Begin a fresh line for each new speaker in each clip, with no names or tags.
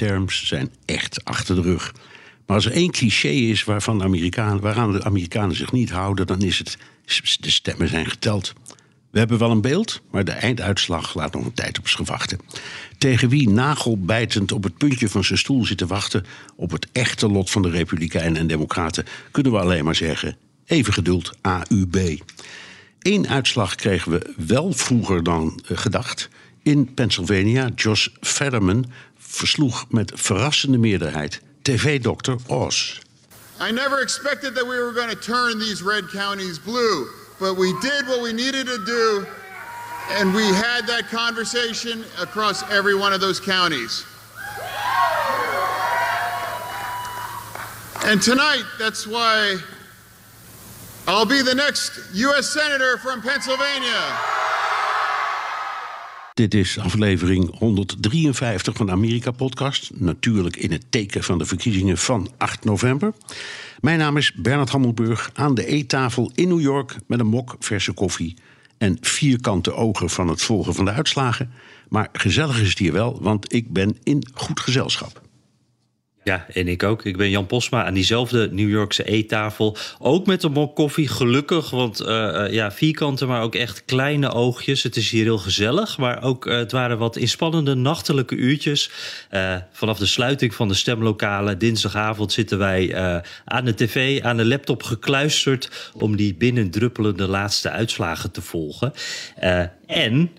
Midterms zijn echt achter de rug. Maar als er één cliché is waarvan de Amerikanen, waaraan de Amerikanen zich niet houden, dan is het de stemmen zijn geteld. We hebben wel een beeld, maar de einduitslag laat nog een tijd op zich wachten. Tegen wie nagelbijtend op het puntje van zijn stoel zit te wachten op het echte lot van de Republikeinen en Democraten, kunnen we alleen maar zeggen: even geduld, AUB. Eén uitslag kregen we wel vroeger dan eh, gedacht. In Pennsylvania, Josh Fetterman versloeg met verrassende meerderheid TV-dokter Oz.
I never expected that we were going to turn these red counties blue, but we did what we needed to do, and we had that conversation across every one of those counties. And tonight, that's why I'll be the next U.S. Senator from Pennsylvania.
Dit is aflevering 153 van de Amerika-podcast. Natuurlijk in het teken van de verkiezingen van 8 november. Mijn naam is Bernard Hammelburg aan de eettafel in New York... met een mok verse koffie en vierkante ogen van het volgen van de uitslagen. Maar gezellig is het hier wel, want ik ben in goed gezelschap.
Ja, en ik ook. Ik ben Jan Posma aan diezelfde New Yorkse eettafel. Ook met een mok koffie, gelukkig. Want uh, ja, vierkante, maar ook echt kleine oogjes. Het is hier heel gezellig. Maar ook, uh, het waren wat inspannende nachtelijke uurtjes. Vanaf de sluiting van de stemlokalen dinsdagavond zitten wij aan de tv, aan de laptop gekluisterd... om die binnendruppelende laatste uitslagen te volgen. en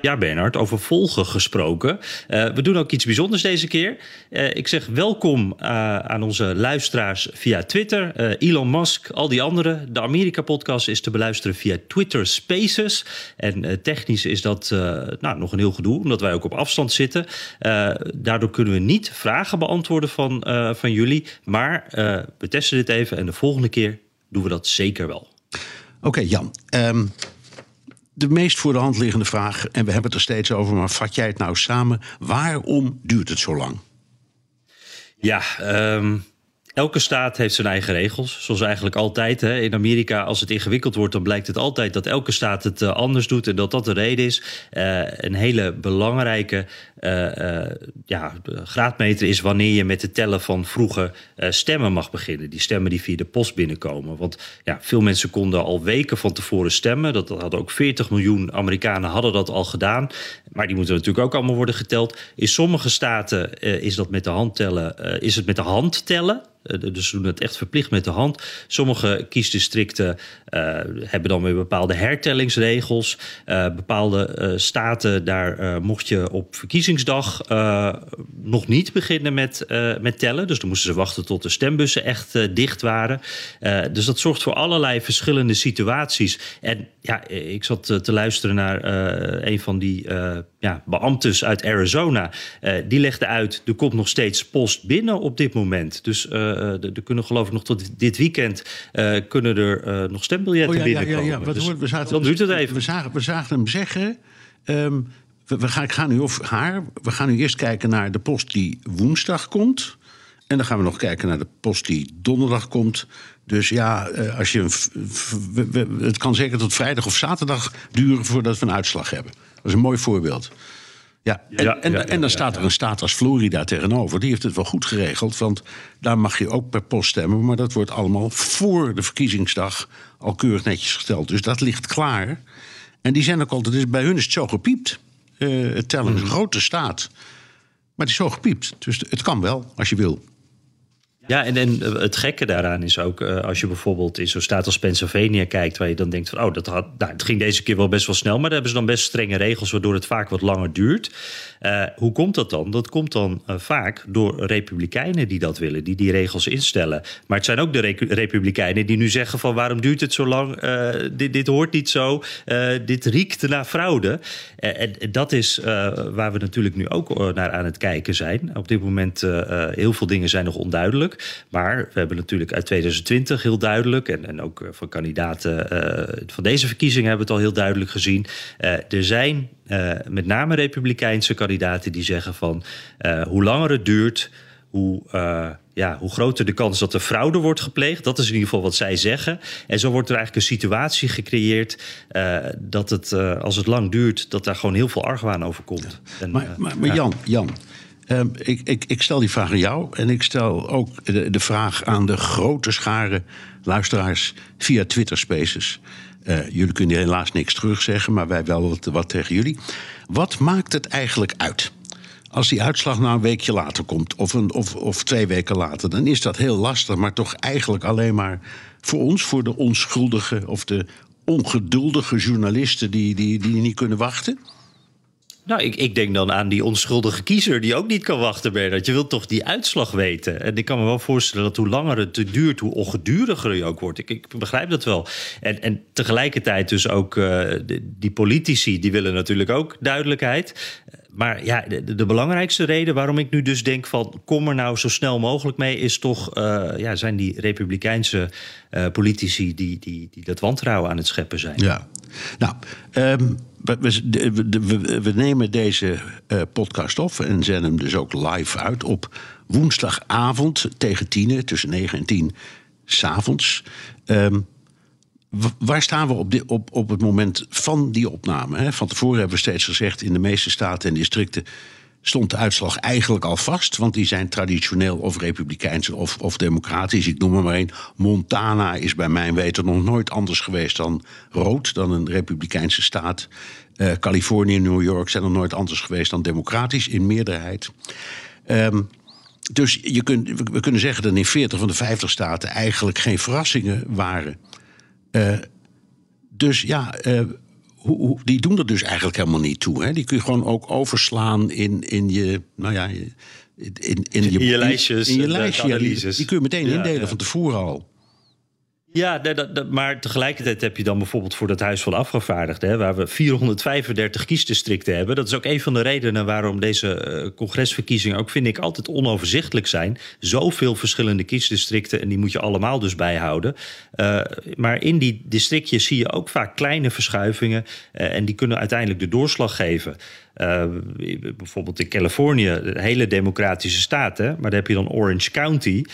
ja, Bernard, over volgen gesproken. Uh, we doen ook iets bijzonders deze keer. Uh, ik zeg welkom uh, aan onze luisteraars via Twitter. Elon Musk, al die anderen. De Amerika-podcast is te beluisteren via Twitter Spaces. En technisch is dat nou, nog een heel gedoe, omdat wij ook op afstand zitten. daardoor kunnen we niet vragen beantwoorden van, van jullie. Maar we testen dit even en de volgende keer doen we dat zeker wel.
Oké, Jan. Um de meest voor de hand liggende vraag, en we hebben het er steeds over, maar vat jij het nou samen? Waarom duurt het zo lang?
Ja, um, Elke staat heeft zijn eigen regels, zoals eigenlijk altijd. Hè. In Amerika, als het ingewikkeld wordt, dan blijkt het altijd dat elke staat het uh, anders doet en dat dat de reden is. Uh, een hele belangrijke uh, ja, graadmeter is wanneer je met het tellen van vroege stemmen mag beginnen. Die stemmen die via de post binnenkomen. Want ja, veel mensen konden al weken van tevoren stemmen. Dat, dat hadden ook 40 miljoen Amerikanen hadden dat al gedaan. Maar die moeten natuurlijk ook allemaal worden geteld. In sommige staten is dat met de hand tellen, is het met de hand tellen. Dus ze doen het echt verplicht met de hand. Sommige kiesdistricten hebben dan weer bepaalde hertellingsregels. Bepaalde staten, daar mocht je op verkiezingsdag nog niet beginnen met, met tellen. Dus dan moesten ze wachten tot de stembussen echt dicht waren. dus dat zorgt voor allerlei verschillende situaties. En ja, ik zat te luisteren naar een van die ja, beambtes uit Arizona. die legde uit, er komt nog steeds post binnen op dit moment. Dus er kunnen geloof ik nog tot dit weekend kunnen er nog stembiljetten oh, ja, binnenkomen. Ja, ja, ja. Dus we zaten, dan duurt het even.
We zagen, we zagen hem zeggen... Um, we, we, gaan, ik ga nu of haar. We gaan nu eerst kijken naar de post die woensdag komt. En dan gaan we nog kijken naar de post die donderdag komt. Dus ja, als je het kan zeker tot vrijdag of zaterdag duren voordat we een uitslag hebben. Dat is een mooi voorbeeld. Ja, en, ja, en, en dan staat er een staat als Florida tegenover. Die heeft het wel goed geregeld. Want daar mag je ook per post stemmen. Maar dat wordt allemaal voor de verkiezingsdag al keurig netjes gesteld. Dus dat ligt klaar. En die zijn ook altijd. Dus bij hun is het zo gepiept. Uh, het tellen een grote staat. Maar het is zo gepiept. Dus het kan wel, als je wil.
Ja, en, en het gekke daaraan is ook, uh, als je bijvoorbeeld in zo'n staat als Pennsylvania kijkt, waar je dan denkt van, oh, dat had, nou, het ging deze keer wel best wel snel, maar daar hebben ze dan best strenge regels, waardoor het vaak wat langer duurt. Uh, hoe komt dat dan? Dat komt dan uh, vaak door republikeinen die dat willen, die die regels instellen. Maar het zijn ook de republikeinen die nu zeggen van waarom duurt het zo lang? Uh, dit, dit hoort niet zo. dit riekt naar fraude. en dat is waar we natuurlijk nu ook naar aan het kijken zijn. Op dit moment heel veel dingen zijn nog onduidelijk. Maar we hebben natuurlijk uit 2020 heel duidelijk en, en ook van kandidaten van deze verkiezingen hebben we het al heel duidelijk gezien. er zijn uh, met name republikeinse kandidaten die zeggen van uh, hoe langer het duurt, hoe, uh, ja, hoe groter de kans dat er fraude wordt gepleegd. Dat is in ieder geval wat zij zeggen. En zo wordt er eigenlijk een situatie gecreëerd dat het, als het lang duurt, dat daar gewoon heel veel argwaan over komt.
En, maar, maar, maar Jan, Jan um, ik, ik, ik, stel die vraag aan jou en ik stel ook de, de vraag aan de grote schare luisteraars via Twitter Spaces. Uh, jullie kunnen helaas niks terugzeggen, maar wij wel wat, wat tegen jullie. Wat maakt het eigenlijk uit? Als die uitslag nou een weekje later komt, of, een, of, of twee weken later, dan is dat heel lastig, maar toch eigenlijk alleen maar voor ons, voor de onschuldige of de ongeduldige journalisten die, die, die niet kunnen wachten?
Nou, ik, ik denk dan aan die onschuldige kiezer die ook niet kan wachten, Bernard. Je wilt toch die uitslag weten? En ik kan me wel voorstellen dat hoe langer het duurt, hoe ongeduriger je ook wordt. Ik, ik begrijp dat wel. En, en tegelijkertijd dus ook uh, die politici, die willen natuurlijk ook duidelijkheid. Maar ja, de, belangrijkste reden waarom ik nu dus denk van kom er nou zo snel mogelijk mee, is toch uh, ja, zijn die republikeinse uh, politici die, die, die dat wantrouwen aan het scheppen zijn.
Ja, nou, um, we, we, we, nemen deze uh, podcast op en zenden hem dus ook live uit op woensdagavond tegen tien, tussen 9 en 10 s'avonds. Um, waar staan we op, op, op het moment van die opname? Hè? Van tevoren hebben we steeds gezegd: in de meeste staten en districten stond de uitslag eigenlijk al vast. Want die zijn traditioneel of republikeins of, of democratisch. Ik noem er maar één. Montana is bij mijn weten nog nooit anders geweest dan rood, dan een republikeinse staat. Uh, Californië en New York zijn nog nooit anders geweest dan democratisch in meerderheid. Um, dus je kunt, we kunnen zeggen dat in 40 van de 50 staten eigenlijk geen verrassingen waren. Uh, dus ja, uh, hoe, die doen er dus eigenlijk helemaal niet toe. Hè? Die kun je gewoon ook overslaan in, in je. Nou ja, in,
in, in, je, in je lijstjes.
In, je lijstje, die, die, kun je meteen indelen van tevoren al.
Ja, dat, dat, maar tegelijkertijd heb je dan bijvoorbeeld voor dat Huis van Afgevaardigden, waar we 435 kiesdistricten hebben. Dat is ook een van de redenen waarom deze uh, congresverkiezingen ook, vind ik, altijd onoverzichtelijk zijn. Zoveel verschillende kiesdistricten en die moet je allemaal dus bijhouden. Uh, maar in die districtjes zie je ook vaak kleine verschuivingen uh, en die kunnen uiteindelijk de doorslag geven. Bijvoorbeeld in Californië, een hele democratische staat. Hè? Maar daar heb je dan Orange County,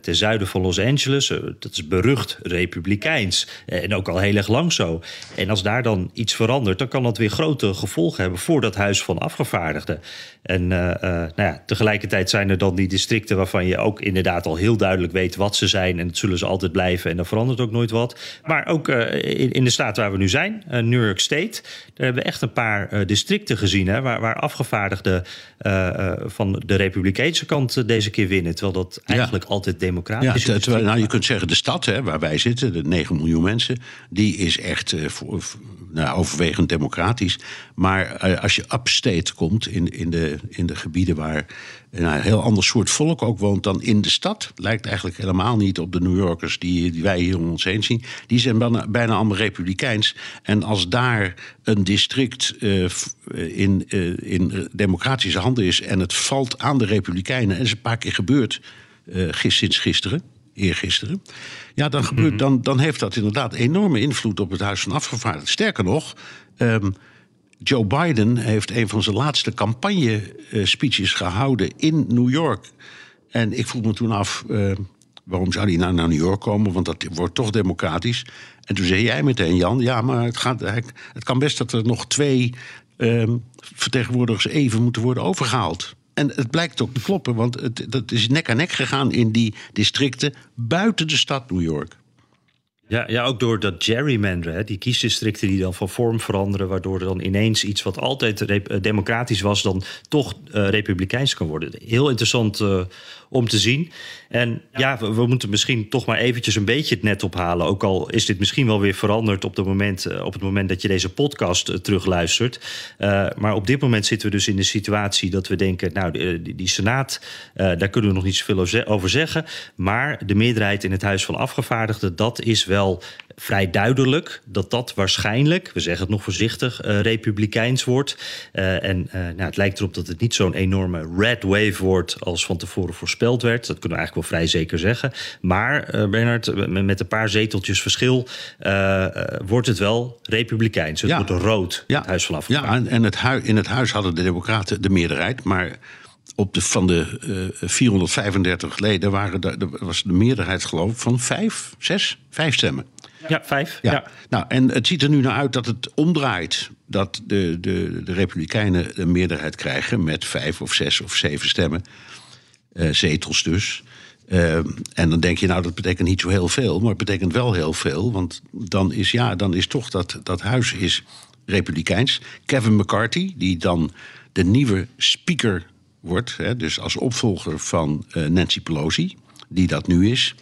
ten zuiden van Los Angeles. Dat is berucht republikeins. en ook al heel erg lang zo. En als daar dan iets verandert, dan kan dat weer grote gevolgen hebben voor dat Huis van Afgevaardigden. En nou ja, tegelijkertijd zijn er dan die districten waarvan je ook inderdaad al heel duidelijk weet wat ze zijn. En het zullen ze altijd blijven en dan verandert ook nooit wat. Maar ook in, in, de staat waar we nu zijn, New York State, daar hebben we echt een paar districten gezien waar, waar afgevaardigden van de Republikeinse kant eh, deze keer winnen. Terwijl dat eigenlijk altijd democratisch
ja, is. Terwijl, nou, je kunt zeggen, de stad hè, waar wij zitten, de 9 miljoen mensen, die is echt voor, nou, overwegend democratisch. Maar als je upstate komt, in, in, de, in de gebieden waar nou, een heel ander soort volk ook woont dan in de stad. Lijkt eigenlijk helemaal niet op de New Yorkers die, die wij hier om ons heen zien. Die zijn bijna, bijna allemaal republikeins. En als daar een district in, in democratische handen is en het valt aan de republikeinen, en is een paar keer gebeurd sinds gisteren, eergisteren. Ja, dan, gebeurt, mhm. dan, dan heeft dat inderdaad enorme invloed op het Huis van Afgevaardigden. Sterker nog. Um, Joe Biden heeft een van zijn laatste campagne-speeches gehouden in New York. En ik vroeg me toen af, uh, waarom zou hij nou naar New York komen? Want dat wordt toch democratisch. En toen zei jij meteen, Jan, ja, maar het, gaat, het kan best dat er nog twee uh, vertegenwoordigers even moeten worden overgehaald. En het blijkt ook te kloppen, want het, dat is nek aan nek gegaan in die districten buiten de stad New York.
Ja, ja, ook door dat gerrymanderen, die kiesdistricten die dan van vorm veranderen, waardoor er dan ineens iets wat altijd eh, democratisch was, dan toch uh, republikeins kan worden. Heel interessant uh, om te zien. En ja, we, we, moeten misschien toch maar eventjes een beetje het net ophalen. Ook al is dit misschien wel weer veranderd op, de moment, op het moment dat je deze podcast terugluistert. maar op dit moment zitten we dus in de situatie dat we denken, nou, die, die Senaat, daar kunnen we nog niet zoveel over zeggen. Maar de meerderheid in het Huis van Afgevaardigden, dat is wel wel vrij duidelijk dat dat waarschijnlijk, we zeggen het nog voorzichtig, uh, republikeins wordt. Uh, en uh, nou, het lijkt erop dat het niet zo'n enorme red wave wordt als van tevoren voorspeld werd. Dat kunnen we eigenlijk wel vrij zeker zeggen. Maar Bernard, met een paar zeteltjes verschil wordt het wel republikeins. Het
ja.
wordt rood,
ja.
het Huis van
Ja, en, en het hui, in het huis hadden de democraten de meerderheid, maar op de, van de uh, 435 leden waren de, was de meerderheid geloof ik van vijf, zes, vijf stemmen.
Ja, vijf.
Ja.
ja.
Nou, en het ziet er nu naar uit dat het omdraait. Dat de, de, de Republikeinen de meerderheid krijgen met vijf of zes of zeven stemmen. Uh, zetels dus. Uh, en dan denk je, nou, dat betekent niet zo heel veel. Maar het betekent wel heel veel. Want dan is, ja, dan is toch dat, dat huis is republikeins. Kevin McCarthy, die dan de nieuwe speaker wordt. Hè, dus als opvolger van uh, Nancy Pelosi, die dat nu is.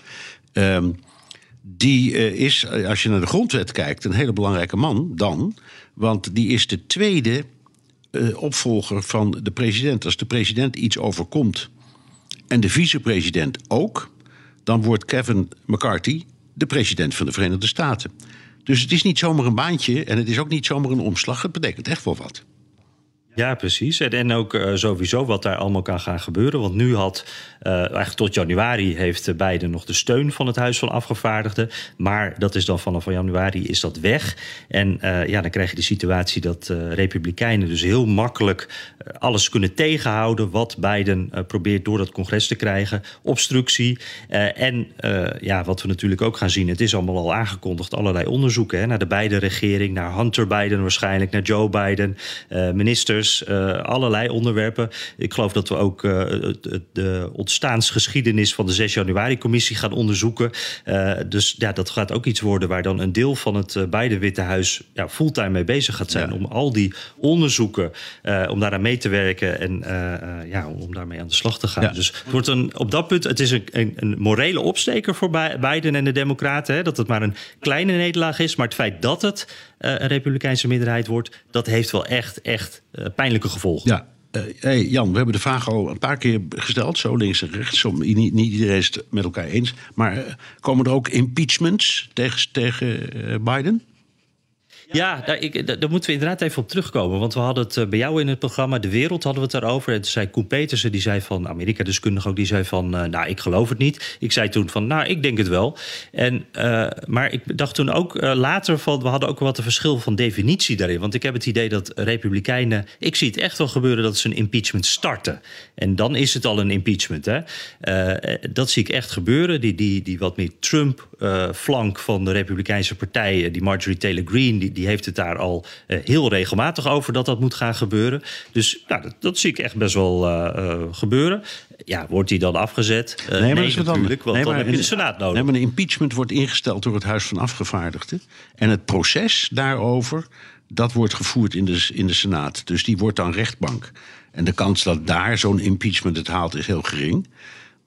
Um, die uh, is, als je naar de grondwet kijkt, een hele belangrijke man dan. Want die is de tweede opvolger van de president. Als de president iets overkomt en de vicepresident ook, dan wordt Kevin McCarthy de president van de Verenigde Staten. Dus het is niet zomaar een baantje en het is ook niet zomaar een omslag. Het betekent echt wel wat.
Ja, precies. En, ook uh, sowieso wat daar allemaal kan gaan gebeuren. Want nu had, uh, eigenlijk tot januari heeft Biden nog de steun van het Huis van Afgevaardigden. Maar dat is dan vanaf januari is dat weg. En uh, ja, dan krijg je de situatie dat Republikeinen dus heel makkelijk alles kunnen tegenhouden wat Biden probeert door dat congres te krijgen. Obstructie. en ja, wat we natuurlijk ook gaan zien, het is allemaal al aangekondigd, allerlei onderzoeken hè, naar de Biden-regering, naar Hunter Biden waarschijnlijk, naar Joe Biden, ministers. Uh, allerlei onderwerpen. Ik geloof dat we ook uh, de ontstaansgeschiedenis van de 6 januari-commissie gaan onderzoeken. Uh, dus ja, dat gaat ook iets worden waar dan een deel van het beide Witte Huis ja, fulltime mee bezig gaat zijn. Ja. Om al die onderzoeken, om daaraan mee te werken en ja, om daarmee aan de slag te gaan. Ja. Dus het wordt een, op dat punt, het is een, een, een morele opsteker voor Biden en de Democraten. Hè, dat het maar een kleine nederlaag is. Maar het feit dat het een Republikeinse meerderheid wordt, dat heeft wel echt, echt pijnlijke gevolgen.
Ja. Uh, hey Jan, we hebben de vraag al een paar keer gesteld, zo links en rechts. Niet, iedereen is het met elkaar eens. Maar komen er ook impeachments tegen, tegen Biden?
Ja, daar, ik, daar, moeten we inderdaad even op terugkomen. Want we hadden het uh, bij jou in het programma De Wereld hadden we het daarover. En toen zei Koen Petersen, die zei van Amerika-deskundige ook, die zei van, uh, nou, ik geloof het niet. Ik zei toen van, nou, ik denk het wel. En, uh, maar ik dacht toen ook later van, we hadden ook wat een verschil van definitie daarin. Want ik heb het idee dat Republikeinen, ik zie het echt wel gebeuren dat ze een impeachment starten. En dan is het al een impeachment. Hè? dat zie ik echt gebeuren. Die, die, die wat meer Trump-flank van de Republikeinse partijen, die Marjorie Taylor Greene, die, die heeft het daar al uh, heel regelmatig over dat dat moet gaan gebeuren. Dus nou, dat, dat zie ik echt best wel uh, uh, gebeuren. Ja, wordt die dan afgezet?
nee, maar
nee
is het
natuurlijk,
dan,
want
nee,
dan
maar,
heb je de Senaat nodig.
Nee, maar een impeachment wordt ingesteld door het Huis van Afgevaardigden. En het proces daarover, dat wordt gevoerd in de, in de Senaat. Dus die wordt dan rechtbank. En de kans dat daar zo'n impeachment het haalt is heel gering.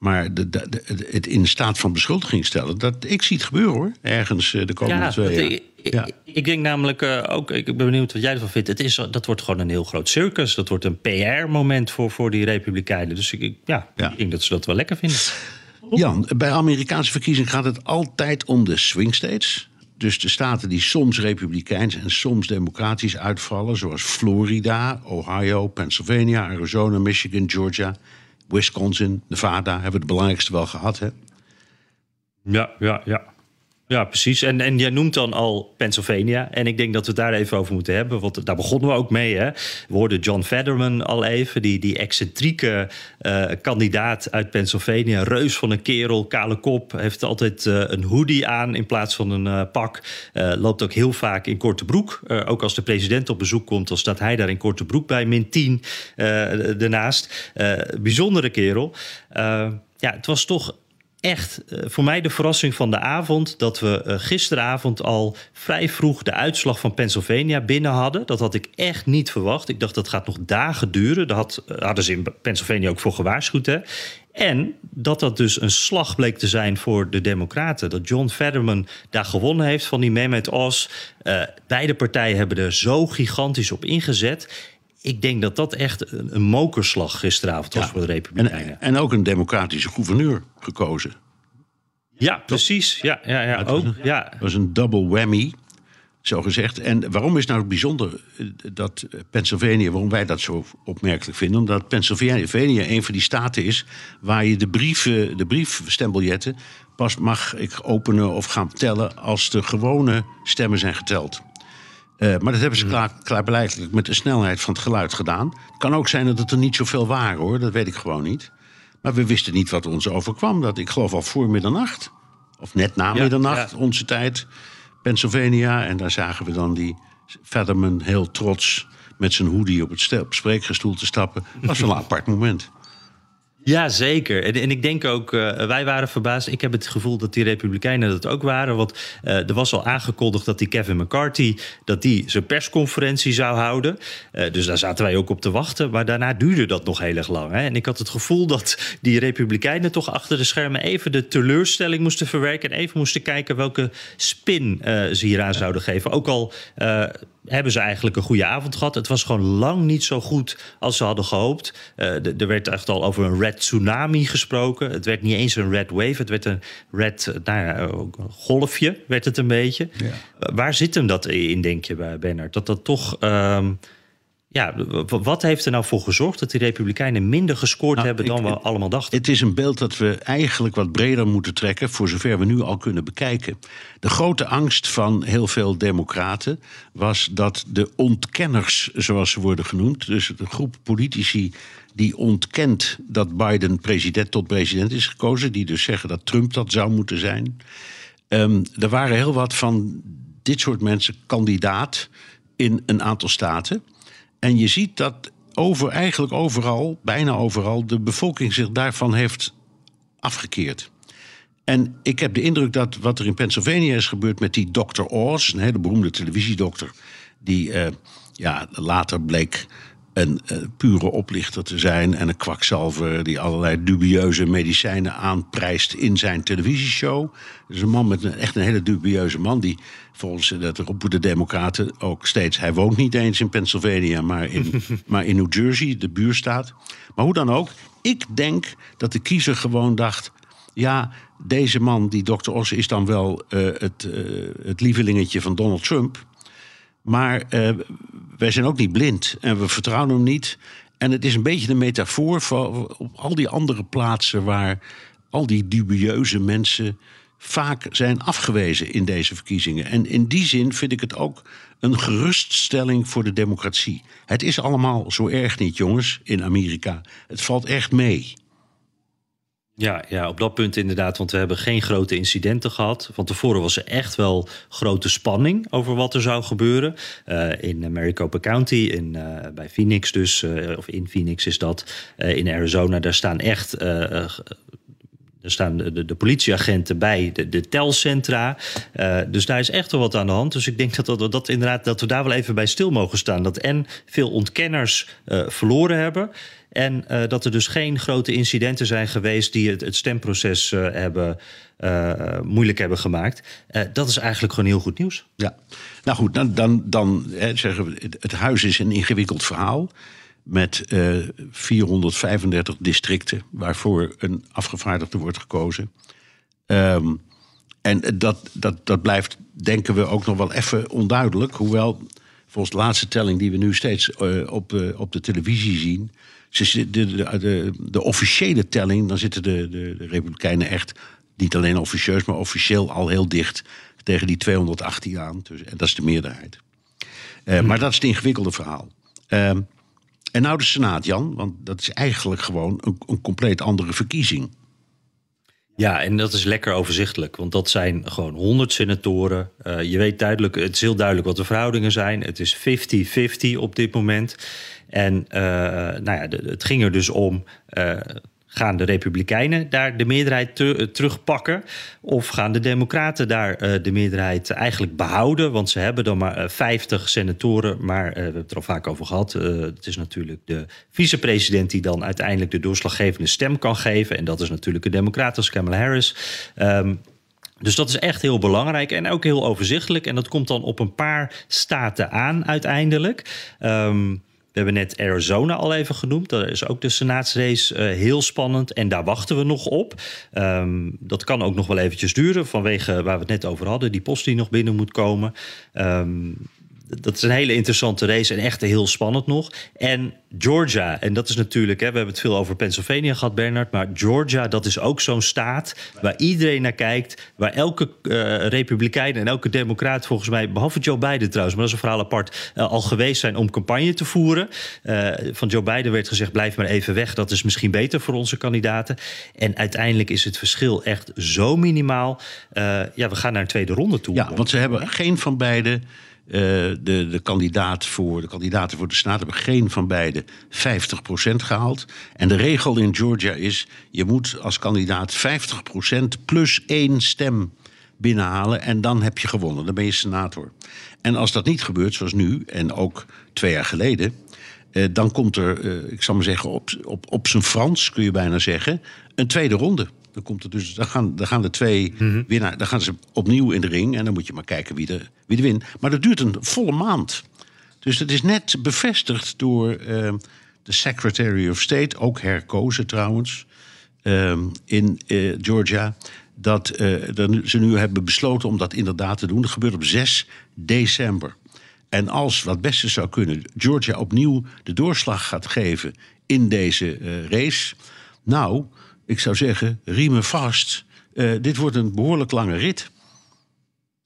Maar de, de, de, het in staat van beschuldiging stellen, dat, ik zie het gebeuren hoor. Ergens de komende
ja,
twee jaar.
Ik, ja. ik denk namelijk uh, ook, ik ben benieuwd wat jij ervan vindt. Het is, dat wordt gewoon een heel groot circus. Dat wordt een PR-moment voor, voor die Republikeinen. Dus ik, ja, ja, ik denk dat ze dat wel lekker vinden.
Jan, bij Amerikaanse verkiezingen gaat het altijd om de swing states. Dus de staten die soms republikeins en soms democratisch uitvallen, zoals Florida, Ohio, Pennsylvania, Arizona, Michigan, Georgia. Wisconsin, Nevada hebben we het belangrijkste wel gehad, hè?
Ja, ja, ja. Ja, precies. En, en jij noemt dan al Pennsylvania. En ik denk dat we het daar even over moeten hebben. Want daar begonnen we ook mee. Hè? We hoorden John Fetterman al even. Die, die excentrieke uh, kandidaat uit Pennsylvania. Reus van een kerel, kale kop. Heeft altijd uh, een hoodie aan in plaats van een uh, pak. loopt ook heel vaak in korte broek. ook als de president op bezoek komt, dan staat hij daar in korte broek bij. Min 10 daarnaast. bijzondere kerel. ja, het was toch echt uh, voor mij de verrassing van de avond dat we uh, gisteravond al vrij vroeg de uitslag van Pennsylvania binnen hadden. Dat had ik echt niet verwacht. Ik dacht dat gaat nog dagen duren. Daar uh, hadden ze in Pennsylvania ook voor gewaarschuwd. Hè? En dat dat dus een slag bleek te zijn voor de Democraten. Dat John Fetterman daar gewonnen heeft van die Mehmet Oz. beide partijen hebben er zo gigantisch op ingezet ik denk dat dat echt een, een mokerslag gisteravond was voor de Republikeinen.
En, en, ook een democratische gouverneur gekozen.
Ja, precies. Ja, ja, ja, ook. Ja.
Dat was een double whammy, zo gezegd. En waarom is nou bijzonder dat Pennsylvania, waarom wij dat zo opmerkelijk vinden? Omdat Pennsylvania een van die staten is waar je de, brieven, de briefstembiljetten pas mag ik openen of gaan tellen als de gewone stemmen zijn geteld. Uh, maar dat hebben ze klaar, klaarblijkelijk met de snelheid van het geluid gedaan. Het kan ook zijn dat het er niet zoveel waren hoor, dat weet ik gewoon niet. Maar we wisten niet wat ons overkwam. Dat, ik geloof al voor middernacht, of net na ja, middernacht, ja. onze tijd, Pennsylvania. En daar zagen we dan die Fetterman heel trots met zijn hoodie op het spreekgestoel te stappen. Dat was wel een apart moment.
Ja, zeker. En, en ik denk ook, uh, wij waren verbaasd. Ik heb het gevoel dat die Republikeinen dat ook waren. Want uh, er was al aangekondigd dat die Kevin McCarthy... dat die zijn persconferentie zou houden. Uh, dus daar zaten wij ook op te wachten. Maar daarna duurde dat nog heel erg lang. Hè? En ik had het gevoel dat die Republikeinen toch achter de schermen... even de teleurstelling moesten verwerken... en even moesten kijken welke spin ze hieraan zouden geven. Ook al hebben ze eigenlijk een goede avond gehad. Het was gewoon lang niet zo goed als ze hadden gehoopt. Uh, er werd echt al over een red tsunami gesproken. Het werd niet eens een red wave. Het werd een red nou ja, golfje, werd het een beetje. Ja. Waar zit hem dat in, denk je, bij Bernard? Dat dat toch... Um, ja, wat heeft er nou voor gezorgd dat die Republikeinen minder gescoord nou, hebben dan ik, we allemaal dachten?
Het is een beeld dat we eigenlijk wat breder moeten trekken, voor zover we nu al kunnen bekijken. De grote angst van heel veel Democraten was dat de ontkenners, zoals ze worden genoemd, dus de groep politici die ontkent dat Biden president tot president is gekozen, die dus zeggen dat Trump dat zou moeten zijn. Um, er waren heel wat van dit soort mensen kandidaat in een aantal staten. En je ziet dat over, eigenlijk overal, bijna overal, de bevolking zich daarvan heeft afgekeerd. En ik heb de indruk dat wat er in Pennsylvania is gebeurd met die Dr. Oz, hele beroemde televisiedokter, die uh, ja, later bleek een uh, pure oplichter te zijn en een kwakzalver die allerlei dubieuze medicijnen aanprijst in zijn televisieshow. Dus een man met een echt een hele dubieuze man die volgens dat roepen de Democraten ook steeds. Hij woont niet eens in Pennsylvania, maar in, maar in New Jersey, de buurstaat. Maar hoe dan ook, ik denk dat de kiezer gewoon dacht. Ja, deze man, die Dr. Os, is dan wel uh, het, uh, het lievelingetje van Donald Trump. Maar uh, wij zijn ook niet blind en we vertrouwen hem niet. En het is een beetje een metafoor voor op al die andere plaatsen waar al die dubieuze mensen vaak zijn afgewezen in deze verkiezingen. En in die zin vind ik het ook een geruststelling voor de democratie. Het is allemaal zo erg niet, jongens, in Amerika. Het valt echt mee.
Ja, ja, op dat punt inderdaad, want we hebben geen grote incidenten gehad. Van tevoren was er echt wel grote spanning over wat er zou gebeuren. Uh, in Maricopa County, in, uh, bij Phoenix dus, uh, of in Phoenix is dat, in Arizona, daar staan echt er staan de, politieagenten bij de, de telcentra. Uh, dus daar is echt wel wat aan de hand. Dus ik denk dat, dat, dat, inderdaad, dat we daar wel even bij stil mogen staan. Dat en veel ontkenners uh, verloren hebben. En uh, dat er dus geen grote incidenten zijn geweest die het, stemproces hebben, moeilijk hebben gemaakt. dat is eigenlijk gewoon heel goed nieuws.
Ja, nou goed, dan, dan, dan hè, zeggen we, het huis is een ingewikkeld verhaal met uh, eh, 435 districten waarvoor een afgevaardigde wordt gekozen. Um, en dat, dat, dat blijft, denken we, ook nog wel even onduidelijk. Hoewel, volgens de laatste telling die we nu steeds uh, op, uh, op de televisie zien. De, de, de, de, officiële telling, dan zitten de, de, de Republikeinen echt niet alleen officieus, maar officieel al heel dicht tegen die 218 aan. Dus, en dat is de meerderheid. Uh, hmm. Maar dat is het ingewikkelde verhaal. Uh, en nou de Senaat, Jan, want dat is eigenlijk gewoon een, een compleet andere verkiezing.
Ja, en dat is lekker overzichtelijk, want dat zijn gewoon 100 senatoren. Uh, je weet duidelijk, het is heel duidelijk wat de verhoudingen zijn. Het is 50-50 op dit moment. En uh, nou ja, het ging er dus om. Uh, gaan de Republikeinen daar de meerderheid te, terugpakken? Of gaan de Democraten daar de meerderheid eigenlijk behouden? Want ze hebben dan maar 50 senatoren, maar we hebben het er al vaak over gehad. het is natuurlijk de vicepresident die dan uiteindelijk de doorslaggevende stem kan geven. En dat is natuurlijk de Democraten, Kamala Harris. Um, dus dat is echt heel belangrijk en ook heel overzichtelijk. En dat komt dan op een paar staten aan uiteindelijk. Um, we hebben net Arizona al even genoemd. Daar is ook de senaatsrace uh, heel spannend. En daar wachten we nog op. Um, dat kan ook nog wel eventjes duren. Vanwege waar we het net over hadden. Die post die nog binnen moet komen. Um, dat is een hele interessante race en echt heel spannend nog. En Georgia, en dat is natuurlijk, hè, we hebben het veel over Pennsylvania gehad, Bernard. Maar Georgia, dat is ook zo'n staat waar iedereen naar kijkt. Waar elke uh, Republikein en elke Democraat, volgens mij, behalve Joe Biden trouwens, maar dat is een verhaal apart, uh, al geweest zijn om campagne te voeren. Uh, van Joe Biden werd gezegd: blijf maar even weg. Dat is misschien beter voor onze kandidaten. En uiteindelijk is het verschil echt zo minimaal. ja, we gaan naar een tweede ronde toe.
Ja, want ze hebben geen van beide. Uh, de, de, kandidaat voor, de kandidaten voor de Senaat hebben geen van beide 50% gehaald. En de regel in Georgia is: je moet als kandidaat 50% plus één stem binnenhalen. En dan heb je gewonnen. Dan ben je senator. En als dat niet gebeurt, zoals nu en ook twee jaar geleden. Uh, dan komt er, uh, ik zal maar zeggen, op, op, op zijn Frans kun je bijna zeggen, een tweede ronde. Dan, komt er dus, dan, gaan, dan gaan de twee mm winnaar, dan gaan ze opnieuw in de ring. En dan moet je maar kijken wie er, wie er wint. Maar dat duurt een volle maand. Dus dat is net bevestigd door uh, de Secretary of State, ook herkozen trouwens, uh, in uh, Georgia. Dat uh, ze nu hebben besloten om dat inderdaad te doen. Dat gebeurt op 6 december. En als, wat beste zou kunnen, Georgia opnieuw de doorslag gaat geven in deze race. Nou, ik zou zeggen, riemen vast. Uh, dit wordt een behoorlijk lange rit.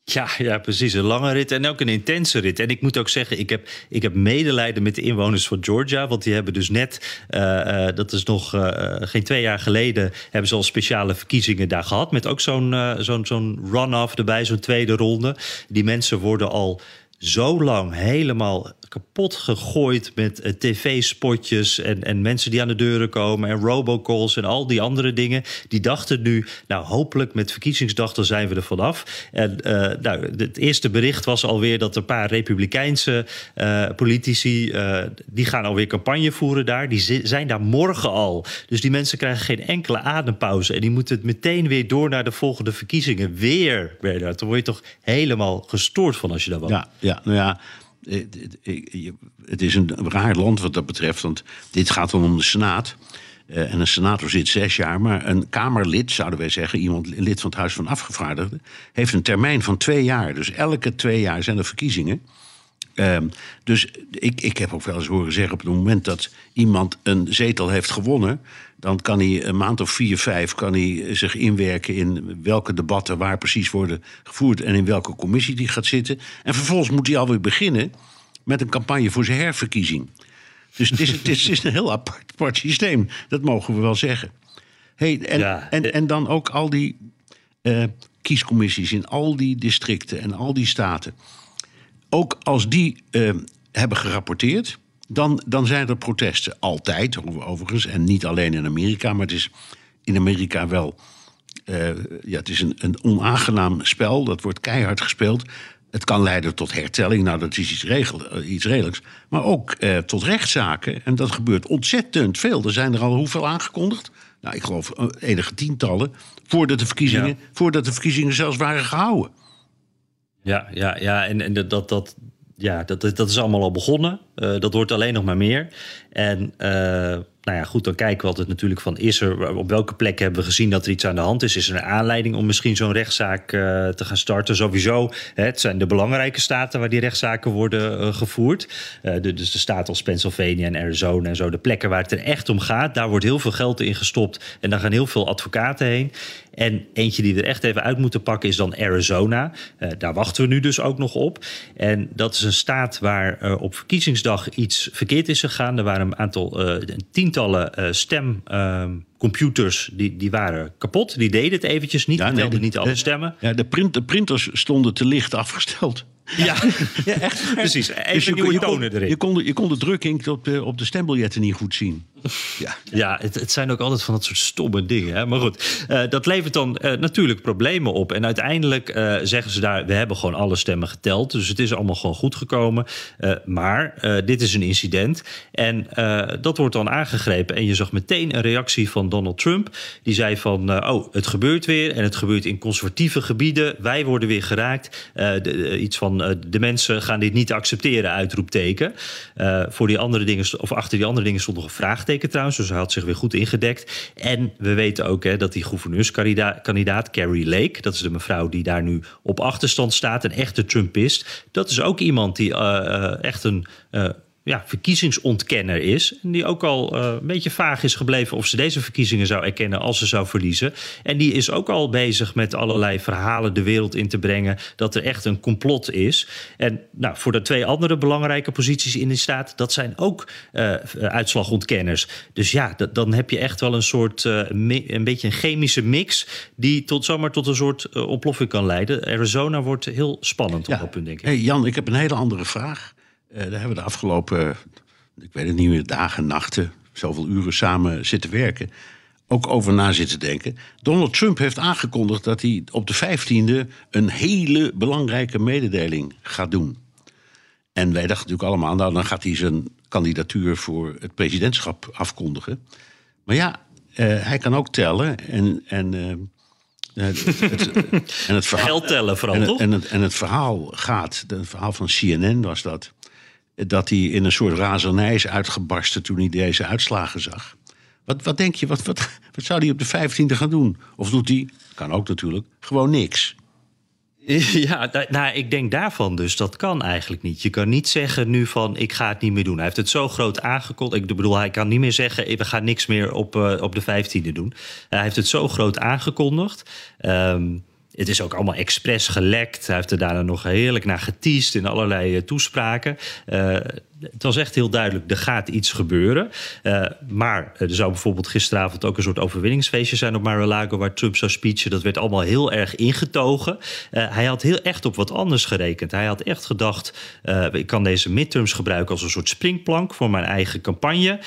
Ja, ja, precies. Een lange rit en ook een intense rit. En ik moet ook zeggen, ik heb, ik heb medelijden met de inwoners van Georgia. Want die hebben dus net, uh, uh, dat is nog geen twee jaar geleden, hebben ze al speciale verkiezingen daar gehad. Met ook zo'n zo'n zo'n run-off erbij, zo'n tweede ronde. Die mensen worden al zo lang helemaal kapot gegooid met uh, tv-spotjes en, en mensen die aan de deuren komen en robocalls en al die andere dingen. Die dachten nu, nou hopelijk met verkiezingsdag dan zijn we er vanaf. En uh, nou, het eerste bericht was alweer dat een paar republikeinse uh, politici, die gaan alweer campagne voeren daar. Die zijn daar morgen al. Dus die mensen krijgen geen enkele adempauze en die moeten het meteen weer door naar de volgende verkiezingen. Weer, Bernard. Dan word je toch helemaal gestoord van als je daar woont.
Ja, ja, nou ja, het is een raar land wat dat betreft, want dit gaat dan om de Senaat. Uh, en een senator zit zes jaar, maar een Kamerlid, zouden wij zeggen, iemand lid van het Huis van Afgevaardigden, heeft een termijn van twee jaar. Dus elke twee jaar zijn er verkiezingen. Uh, dus ik, ik heb ook wel eens horen zeggen op het moment dat iemand een zetel heeft gewonnen, dan kan hij een maand of vier, vijf kan hij zich inwerken in welke debatten waar precies worden gevoerd en in welke commissie die gaat zitten. En vervolgens moet hij alweer beginnen met een campagne voor zijn herverkiezing. Dus het is, het is, het is een heel apart, apart, systeem, dat mogen we wel zeggen. Hey, en, ja. en, en dan ook al die uh, kiescommissies in al die districten en al die staten. Ook als die uh, hebben gerapporteerd, dan, dan zijn er protesten. Altijd, overigens. En niet alleen in Amerika, maar het is in Amerika wel. Uh, ja, het is een, een onaangenaam spel. Dat wordt keihard gespeeld. Het kan leiden tot hertelling, nou dat is iets, regel, eh, iets redelijks. Maar ook uh, tot rechtszaken. En dat gebeurt ontzettend veel. Er zijn er al hoeveel aangekondigd? Nou, ik geloof enige tientallen. Voordat de verkiezingen, ja. voordat de verkiezingen zelfs waren gehouden.
Ja, ja, ja. en, en dat, dat, ja, dat, dat is allemaal al begonnen. Uh, dat wordt alleen nog maar meer. En uh, nou ja, goed, dan kijken we altijd natuurlijk van... is er, op welke plek hebben we gezien dat er iets aan de hand is? Is er een aanleiding om misschien zo'n rechtszaak uh, te gaan starten? Sowieso, hè, het zijn de belangrijke staten waar die rechtszaken worden uh, gevoerd. Uh, de, dus de staten als Pennsylvania en Arizona en zo. De plekken waar het er echt om gaat, daar wordt heel veel geld in gestopt. En daar gaan heel veel advocaten heen. En eentje die er echt even uit moeten pakken is dan Arizona. daar wachten we nu dus ook nog op. En dat is een staat waar op verkiezingsdag iets verkeerd is gegaan. Er waren een aantal, een tientallen uh, stemcomputers uh, die, die waren kapot. Die deden het eventjes niet. Ja, nee, de, niet alle de, stemmen.
Ja, de, print, de printers stonden te licht afgesteld.
Ja, ja echt. Precies. Even dus je, nieuwe
je
tonen
kon,
erin.
Je kon, je kon de drukking op de, op de stembiljetten niet goed zien.
Ja, ja het, het, zijn ook altijd van dat soort stomme dingen. Hè? Maar goed, uh, dat levert dan uh, natuurlijk problemen op. En uiteindelijk uh, zeggen ze daar: we hebben gewoon alle stemmen geteld. Dus het is allemaal gewoon goed gekomen. maar dit is een incident. En dat wordt dan aangegrepen. En je zag meteen een reactie van Donald Trump. Die zei van: oh, het gebeurt weer. En het gebeurt in conservatieve gebieden. Wij worden weer geraakt. De, iets van: de mensen gaan dit niet accepteren, uitroepteken. voor die andere dingen, of achter die andere dingen stond nog een vraagteken trouwens. Dus hij had zich weer goed ingedekt. En we weten ook hè, dat die gouverneurskandidaat Carrie Lake, dat is de mevrouw die daar nu op achterstand staat, een echte Trumpist. Dat is ook iemand die uh, echt een uh, ja, verkiezingsontkenner is. En die ook al uh, een beetje vaag is gebleven of ze deze verkiezingen zou erkennen als ze zou verliezen. En die is ook al bezig met allerlei verhalen de wereld in te brengen dat er echt een complot is. En nou, voor de twee andere belangrijke posities in de staat, dat zijn ook uh, uitslagontkenners. Dus ja, dan heb je echt wel een soort, uh, een beetje een chemische mix die tot zomaar tot een soort ontploffing kan leiden. Arizona wordt heel spannend op dat punt, denk ik.
Hey Jan, ik heb een hele andere vraag. Uh, daar hebben we de afgelopen, ik weet het niet meer, dagen, nachten, zoveel uren samen zitten werken. Ook over na zitten denken. Donald Trump heeft aangekondigd dat hij op de 15e een hele belangrijke mededeling gaat doen. En wij dachten natuurlijk allemaal, nou dan gaat hij zijn kandidatuur voor het presidentschap afkondigen. Maar ja, uh, hij kan ook tellen en. en uh,
het, het, en het verhaal, tellen vooral,
en,
toch?
En het, en het verhaal gaat, het verhaal van CNN was dat dat hij in een soort razernij is uitgebarsten toen hij deze uitslagen zag. Wat, wat denk je, wat, wat, wat zou hij op de 15e gaan doen? Of doet hij, kan ook natuurlijk, gewoon niks?
Ja, nou, ik denk daarvan dus, dat kan eigenlijk niet. Je kan niet zeggen nu van, ik ga het niet meer doen. Hij heeft het zo groot aangekondigd. Ik bedoel, hij kan niet meer zeggen, we gaan niks meer op, uh, op de 15e doen. Hij heeft het zo groot aangekondigd. Um, het is ook allemaal expres gelekt. Hij heeft er daarna nog heerlijk naar geteased in allerlei uh, toespraken. Het was echt heel duidelijk, er gaat iets gebeuren. Uh, maar er zou bijvoorbeeld gisteravond ook een soort overwinningsfeestje zijn op Mar-a-Lago... waar Trump zou speechen. Dat werd allemaal heel erg ingetogen. Uh, hij had heel echt op wat anders gerekend. Hij had echt gedacht, uh, ik kan deze midterms gebruiken als een soort springplank... voor mijn eigen campagne.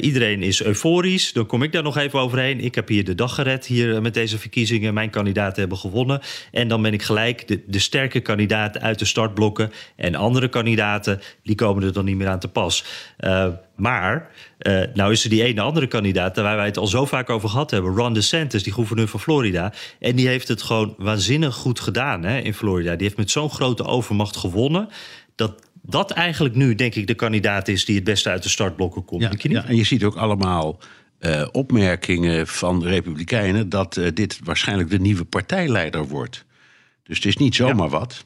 iedereen is euforisch, dan kom ik daar nog even overheen. Ik heb hier de dag gered hier met deze verkiezingen. Mijn kandidaten hebben gewonnen. En dan ben ik gelijk de, de sterke kandidaat uit de startblokken. En andere kandidaten, die komen er dan niet meer aan te pas. Uh, maar, uh, nou is er die ene andere kandidaat... waar wij het al zo vaak over gehad hebben. Ron DeSantis, die gouverneur van Florida. En die heeft het gewoon waanzinnig goed gedaan hè, in Florida. Die heeft met zo'n grote overmacht gewonnen... dat dat eigenlijk nu, denk ik, de kandidaat is... die het beste uit de startblokken komt.
Ja,
je
ja en je ziet ook allemaal... Uh, opmerkingen van de Republikeinen dat uh, dit waarschijnlijk de nieuwe partijleider wordt. Dus het is niet zomaar ja. wat.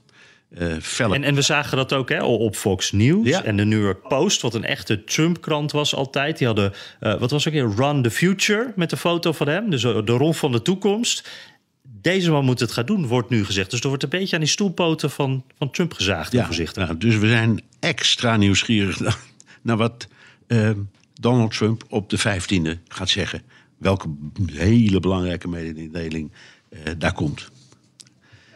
Uh, en, en, we zagen dat ook hè, op Fox News ja. en de New York Post, wat een echte Trump-krant was altijd. Die hadden, uh, wat was ook weer, Run the Future met de foto van hem, dus de rol van de toekomst. Deze man moet het gaan doen, wordt nu gezegd. Dus er wordt een beetje aan die stoelpoten van, van Trump gezaagd.
Ja, nou, dus we zijn extra nieuwsgierig naar wat uh, Donald Trump op de 15e gaat zeggen. Welke hele belangrijke mededeling daar komt.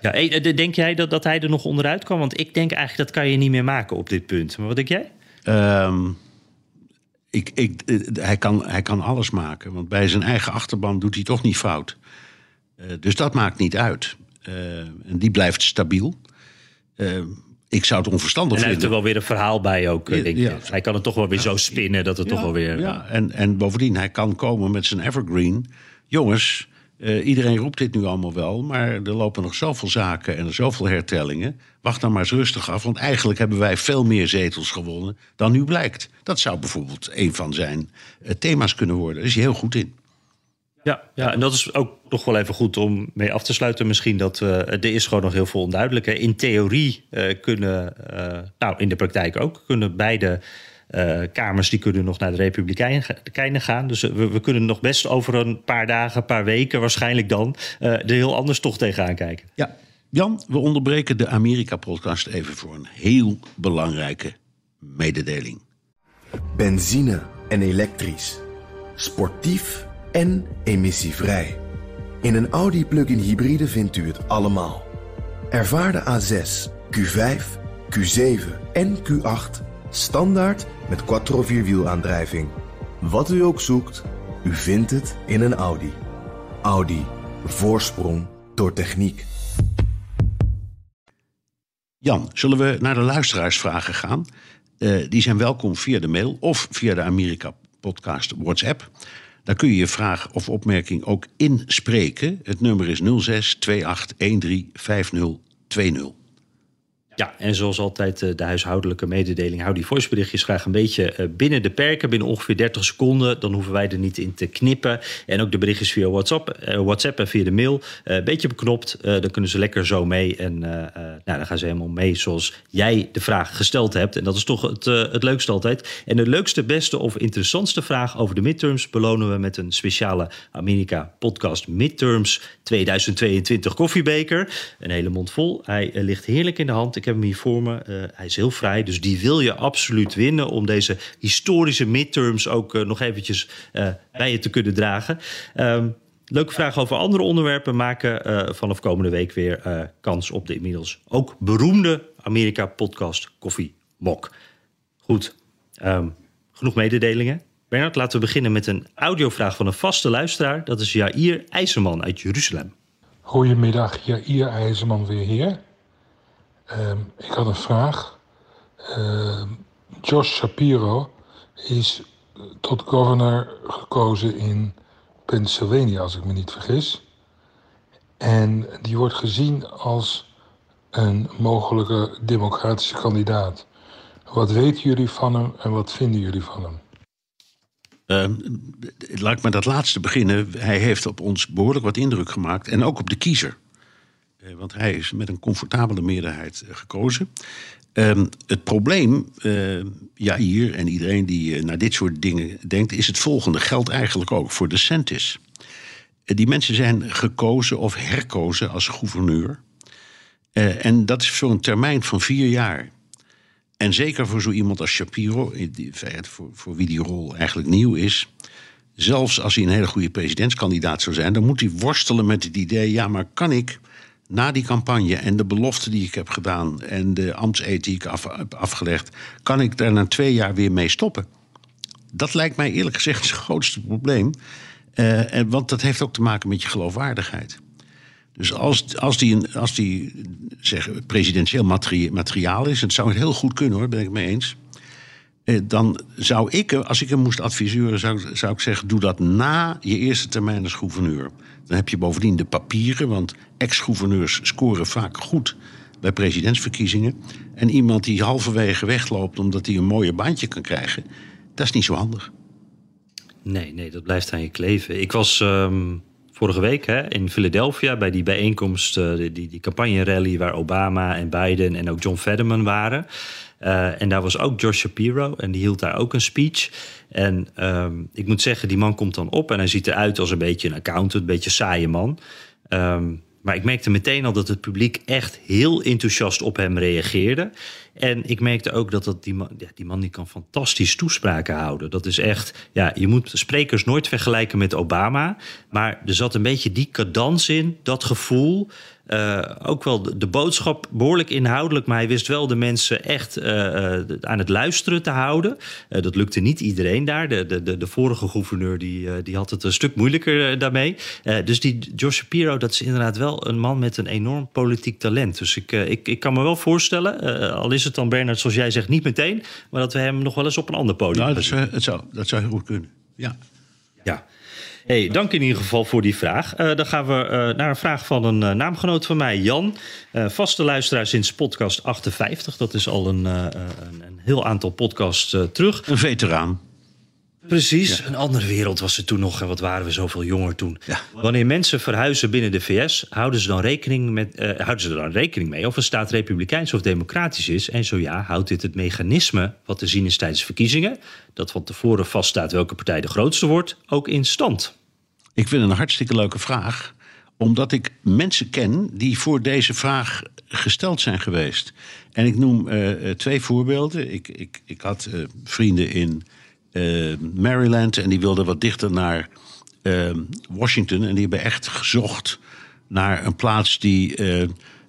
Ja, denk jij dat, dat hij er nog onderuit kwam? Want ik denk eigenlijk dat kan je niet meer maken op dit punt. Maar wat denk jij?
Um, ik, ik, hij, kan, hij kan alles maken. Want bij zijn eigen achterban doet hij toch niet fout. Uh, dus dat maakt niet uit. Uh, en die blijft stabiel. Uh, ik zou het onverstandig
en hij
vinden.
heeft er wel weer een verhaal bij ook, denk ja, ik. Hij kan het toch wel weer zo spinnen dat het ja, toch wel weer...
Ja, en, en bovendien, hij kan komen met zijn evergreen. Jongens, uh, iedereen roept dit nu allemaal wel, maar er lopen nog zoveel zaken en zoveel hertellingen. Wacht dan maar eens rustig af, want eigenlijk hebben wij veel meer zetels gewonnen dan nu blijkt. Dat zou bijvoorbeeld een van zijn uh, thema's kunnen worden. Daar is hij heel goed in.
Ja, ja, en dat is ook nog wel even goed om mee af te sluiten. Misschien dat uh, er is gewoon nog heel veel onduidelijk. In theorie kunnen, nou in de praktijk ook, kunnen beide uh, kamers die kunnen nog naar de Republikeinen gaan. Dus we, we, kunnen nog best over een paar dagen, een paar weken waarschijnlijk dan uh, er heel anders toch tegenaan kijken.
Ja, Jan, we onderbreken de Amerika-podcast even voor een heel belangrijke mededeling.
Benzine en elektrisch. Sportief en emissievrij. In een Audi plug-in hybride vindt u het allemaal. Ervaar de A6, Q5, Q7 en Q8 standaard met quattro vierwielaandrijving. Wat u ook zoekt, u vindt het in een Audi. Audi. Voorsprong door techniek.
Jan, zullen we naar de luisteraarsvragen gaan? Uh, die zijn welkom via de mail of via de Amerika Podcast WhatsApp. Daar kun je je vraag of opmerking ook inspreken. Het nummer is 06 2813 5020.
Ja, en zoals altijd eh, de huishoudelijke mededeling. Hou die voiceberichtjes graag een beetje eh, binnen de perken, binnen ongeveer 30 seconden. Dan hoeven wij er niet in te knippen. En ook de berichtjes via WhatsApp, eh, WhatsApp en via de mail. Een beetje beknopt, dan kunnen ze lekker zo mee. En nou, dan gaan ze helemaal mee zoals jij de vraag gesteld hebt. En dat is toch het, het leukste altijd. En de leukste, beste of interessantste vraag over de midterms belonen we met een speciale Amerika podcast Midterms 2022 koffiebeker. Een hele mond vol. Hij ligt heerlijk in de hand. Ik heb hem hier voor me. Uh, hij is heel vrij, dus die wil je absoluut winnen... om deze historische midterms ook uh, nog eventjes uh, bij je te kunnen dragen. Um, leuke vragen over andere onderwerpen maken vanaf komende week weer kans op de inmiddels ook beroemde Amerika-podcast Koffie Mok. Goed, um, genoeg mededelingen. Bernard, laten we beginnen met een audiovraag van een vaste luisteraar. Dat is Jair IJzerman uit Jeruzalem.
Goedemiddag, Jair IJzerman weer hier. Um, ik had een vraag. Uh, Josh Shapiro is tot governor gekozen in Pennsylvania, als ik me niet vergis. En die wordt gezien als een mogelijke democratische kandidaat. Wat weten jullie van hem en wat vinden jullie van hem?
Uh, laat ik met dat laatste beginnen. Hij heeft op ons behoorlijk wat indruk gemaakt. En ook op de kiezer. Eh, want hij is met een comfortabele meerderheid eh, gekozen. Ehm, het probleem, uh, ja, hier en iedereen die naar dit soort dingen denkt, is het volgende. Geldt eigenlijk ook voor de Centis. die mensen zijn gekozen of herkozen als gouverneur. en dat is voor een termijn van vier jaar. En zeker voor zo iemand als Shapiro, die, voor, voor wie die rol eigenlijk nieuw is. Zelfs als hij een hele goede presidentskandidaat zou zijn, dan moet hij worstelen met het idee: ja, maar kan ik na die campagne en de belofte die ik heb gedaan en de ambtseed die ik af, heb afgelegd, kan ik daar na twee jaar weer mee stoppen? Dat lijkt mij eerlijk gezegd het grootste probleem. Uh, en, want dat heeft ook te maken met je geloofwaardigheid. Dus als, als die, als die zeg, presidentieel materiaal is, het zou het heel goed kunnen hoor, ben ik het mee eens. Eh, dan zou ik, als ik hem moest adviseren, zou, ik zeggen: doe dat na je eerste termijn als gouverneur. Dan heb je bovendien de papieren, want ex-gouverneurs scoren vaak goed bij presidentsverkiezingen. En iemand die halverwege wegloopt omdat hij een mooie baantje kan krijgen, dat is niet zo handig.
Nee, nee, dat blijft aan je kleven. Ik was um, vorige week hè, in Philadelphia bij die bijeenkomst, uh, die, die campagne-rally waar Obama en Biden en ook John Fetterman waren. Uh, en daar was ook Josh Shapiro en die hield daar ook een speech. En um, ik moet zeggen, die man komt dan op en hij ziet eruit als een beetje een accountant, een beetje saaie man. Um, maar ik merkte meteen al dat het publiek echt heel enthousiast op hem reageerde. En ik merkte ook dat, dat die, man, ja, die man die kan fantastisch toespraken houden. Dat is echt, ja, je moet sprekers nooit vergelijken met Obama. Maar er zat een beetje die cadans in, dat gevoel. Uh, ook wel de, de, boodschap behoorlijk inhoudelijk, maar hij wist wel de mensen echt uh, aan het luisteren te houden. Uh, dat lukte niet iedereen daar. De, de, de, vorige gouverneur die, die had het een stuk moeilijker daarmee. dus die Josh Shapiro, dat is inderdaad wel een man met een enorm politiek talent. Dus ik, ik, ik kan me wel voorstellen, al is het dan Bernard, zoals jij zegt, niet meteen, maar dat we hem nog wel eens op een ander podium.
Nou, dat zou, het zou, dat zou heel goed kunnen. Ja.
Hey, dank in ieder geval voor die vraag. Uh, dan gaan we uh, naar een vraag van een uh, naamgenoot van mij, Jan. vaste luisteraar sinds podcast 58. Dat is al een, een, een heel aantal podcasts terug.
Een veteraan.
Precies, ja. een andere wereld was het toen nog. En wat waren we zoveel jonger toen. Ja. Wanneer mensen verhuizen binnen de VS, houden ze, dan rekening met, houden ze er dan rekening mee of een staat republikeins of democratisch is? En zo ja, houdt dit het mechanisme wat te zien is tijdens verkiezingen, dat van tevoren vaststaat welke partij de grootste wordt, ook in stand?
Ik vind het een hartstikke leuke vraag, omdat ik mensen ken die voor deze vraag gesteld zijn geweest. En ik noem uh, twee voorbeelden. Ik, ik, ik had uh, vrienden in Maryland en die wilden wat dichter naar Washington. En die hebben echt gezocht naar een plaats die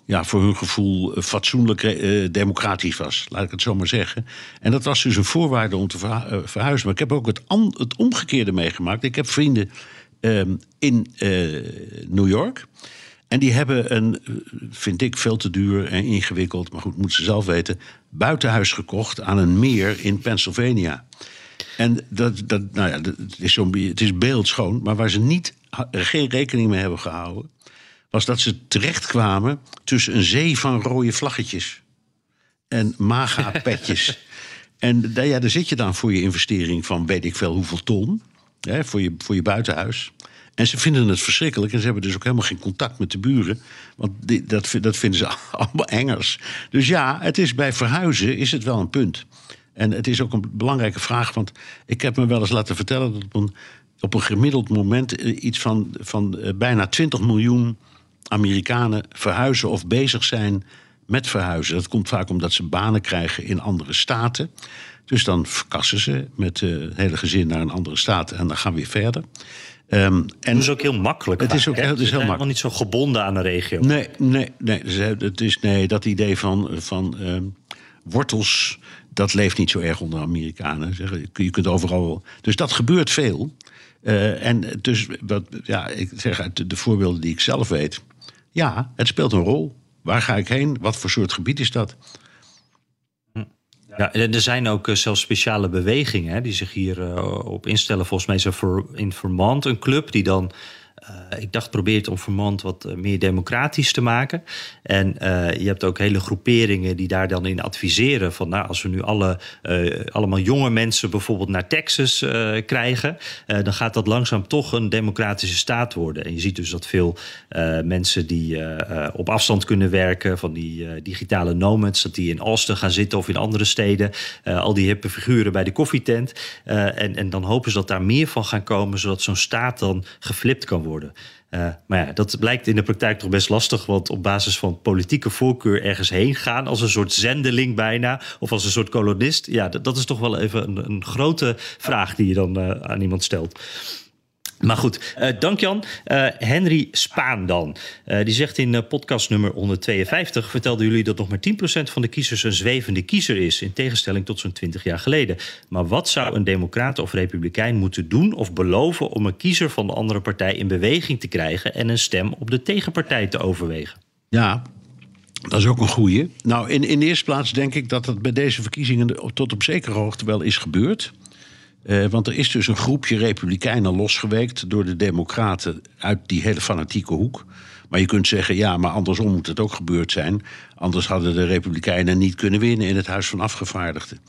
ja, voor hun gevoel eh, fatsoenlijk eh, democratisch was. Laat ik het zo maar zeggen. En dat was dus een voorwaarde om te verhu- eh, verhuizen. Maar ik heb ook het, het omgekeerde meegemaakt. Ik heb vrienden in eh, New York. En die hebben een, eh, vind ik, veel te duur en ingewikkeld, maar goed, moeten ze zelf weten, buitenhuis gekocht aan een meer in Pennsylvania. En dat, dat, nou ja, dat- is het is beeldschoon, maar waar ze niet, geen rekening mee hebben gehouden, was dat ze terechtkwamen tussen een zee van rode vlaggetjes en MAGA-petjes. en daar, ja, daar zit je dan voor je investering van weet ik veel hoeveel ton, hè, voor, je, voor je buitenhuis. En ze vinden het verschrikkelijk en ze hebben dus ook helemaal geen contact met de buren. Want die, dat, dat vinden ze allemaal engers. Dus ja, het is bij verhuizen is het wel een punt. En het is ook een belangrijke vraag, want ik heb me wel eens laten vertellen dat op een, op een gemiddeld moment eh, iets van, van eh, bijna 20 miljoen Amerikanen verhuizen of bezig zijn met verhuizen. Dat komt vaak omdat ze banen krijgen in andere staten. Dus dan verkassen ze met eh, het hele gezin naar een andere staat en dan gaan we weer verder. Ehm, en
Dat is ook heel makkelijk.
Het is ook heel- het is heel
helemaal niet zo gebonden aan een regio.
Nee, nee, nee. Het is, nee dat idee van, van ehm, wortels, dat leeft niet zo erg onder Amerikanen. Je kunt- overal. Dus dat gebeurt veel. Eh, en dus, wat, ja, ik zeg uit de, de voorbeelden die ik zelf weet. Ja, het speelt een rol. Waar ga ik heen? Wat voor soort gebied is dat?
Ja, er zijn ook eh, zelfs speciale bewegingen hè, die zich hier eh, op instellen. Volgens mij is voor, in Vermont een club die dan, ik dacht, probeert om Vermont wat eh, meer democratisch te maken. En eh, je hebt ook hele groeperingen die daar dan in adviseren van, nou, als we nu alle, eh, allemaal jonge mensen bijvoorbeeld naar Texas eh, krijgen, eh, dan gaat dat langzaam toch een democratische staat worden. En je ziet dus dat veel eh, mensen die eh, eh, op afstand kunnen werken, van die eh, digitale nomads, dat die in Austin gaan zitten of in andere steden, eh, al die hippe figuren bij de koffietent. Eh, en, en dan hopen ze dat daar meer van gaan komen, zodat zo'n staat dan geflipt kan worden. Eh, maar ja, dat blijkt in de praktijk toch best lastig, want op basis van politieke voorkeur ergens heen gaan, als een soort zendeling bijna, of als een soort kolonist, ja, dat, is toch wel even een, een grote vraag die je dan eh, aan iemand stelt. Maar goed, eh, dank Jan. Eh, Henry Spaan dan. Eh, die zegt in podcast nummer 152... vertelden jullie dat nog maar 10% van de kiezers een zwevende kiezer is... in tegenstelling tot zo'n 20 jaar geleden. Maar wat zou een democrat of republikein moeten doen of beloven... om een kiezer van de andere partij in beweging te krijgen... en een stem op de tegenpartij te overwegen?
Ja, dat is ook een goeie. Nou, in, in de eerste plaats denk ik dat dat bij deze verkiezingen tot op zekere hoogte wel is gebeurd. Eh, want er is dus een groepje republikeinen losgeweekt door de democraten uit die hele fanatieke hoek. Maar je kunt zeggen, ja, maar andersom moet het ook gebeurd zijn. Anders hadden de republikeinen niet kunnen winnen in het Huis van Afgevaardigden.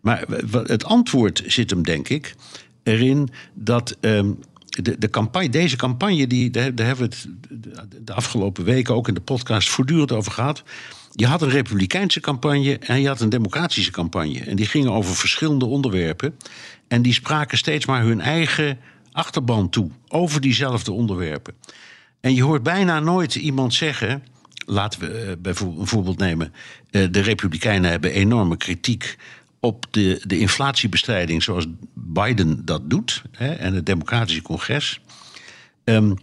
Maar het antwoord zit hem, denk ik, erin dat ehm, de, de campagne, deze campagne, die, daar daar hebben we het de afgelopen weken ook in de podcast voortdurend over gehad. Je had een republikeinse campagne en je had een democratische campagne. En die gingen over verschillende onderwerpen. En die spraken steeds maar hun eigen achterban toe over diezelfde onderwerpen. En je hoort bijna nooit iemand zeggen. Laten we eh, bijvoorbeeld een voorbeeld nemen. Eh, de Republikeinen hebben enorme kritiek op de, de inflatiebestrijding zoals Biden dat doet. Hè, en het Democratische Congres. Ehm,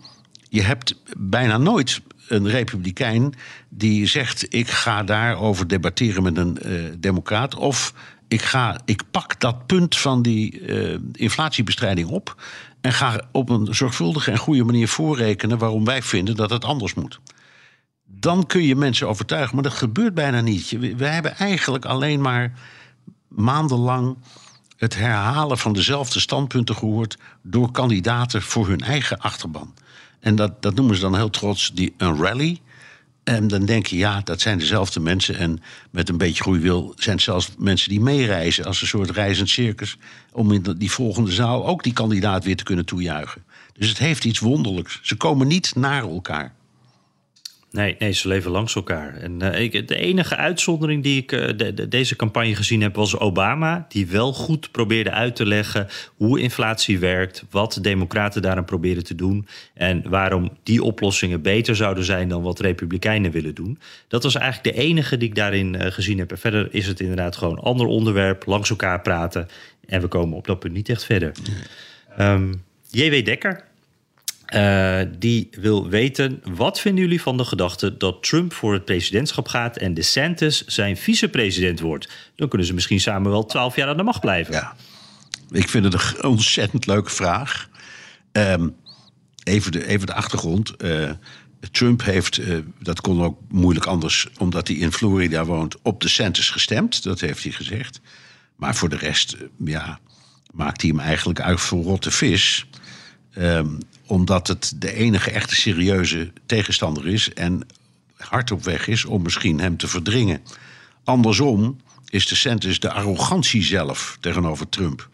je hebt bijna nooit een republikein die zegt: ik ga daarover debatteren met een eh, democraat. Of ik, ga, ik pak dat punt van die eh, inflatiebestrijding op. En ga op een zorgvuldige en goede manier voorrekenen waarom wij vinden dat het anders moet. Dan kun je mensen overtuigen, maar dat gebeurt bijna niet. We hebben eigenlijk alleen maar maandenlang het herhalen van dezelfde standpunten gehoord door kandidaten voor hun eigen achterban. En dat, dat noemen ze dan heel trots die, een rally. En dan denk je, ja, dat zijn dezelfde mensen. En met een beetje goede wil zijn het zelfs mensen die meereizen als een soort reizend circus. Om in die volgende zaal ook die kandidaat weer te kunnen toejuichen. Dus het heeft iets wonderlijks. Ze komen niet naar elkaar.
Nee, nee, ze leven langs elkaar. En eh, ik, de enige uitzondering die ik eh, de, de- deze campagne gezien heb, was Obama. Die wel goed probeerde uit te leggen hoe inflatie werkt. Wat de Democraten daaraan proberen te doen. En waarom die oplossingen beter zouden zijn dan wat Republikeinen willen doen. Dat was eigenlijk de enige die ik daarin eh, gezien heb. En verder is het inderdaad gewoon ander onderwerp. Langs elkaar praten. En we komen op dat punt niet echt verder. Ehm, J.W. Dekker. Uh, die wil weten: wat vinden jullie van de gedachte dat Trump voor het presidentschap gaat en DeSantis zijn vicepresident wordt? Dan kunnen ze misschien samen wel twaalf jaar aan de macht blijven.
Ja, ik vind het een ontzettend leuke vraag. Um, even, de, even de achtergrond. Uh, Trump heeft, uh, dat kon ook moeilijk anders, omdat hij in Florida woont, op DeSantis gestemd. Dat heeft hij gezegd. Maar voor de rest, ja, maakt hij hem eigenlijk uit voor rotte vis. Um, omdat het de enige echte serieuze tegenstander is en hard op weg is om misschien hem te verdringen. Andersom is de Santis de arrogantie zelf tegenover Trump.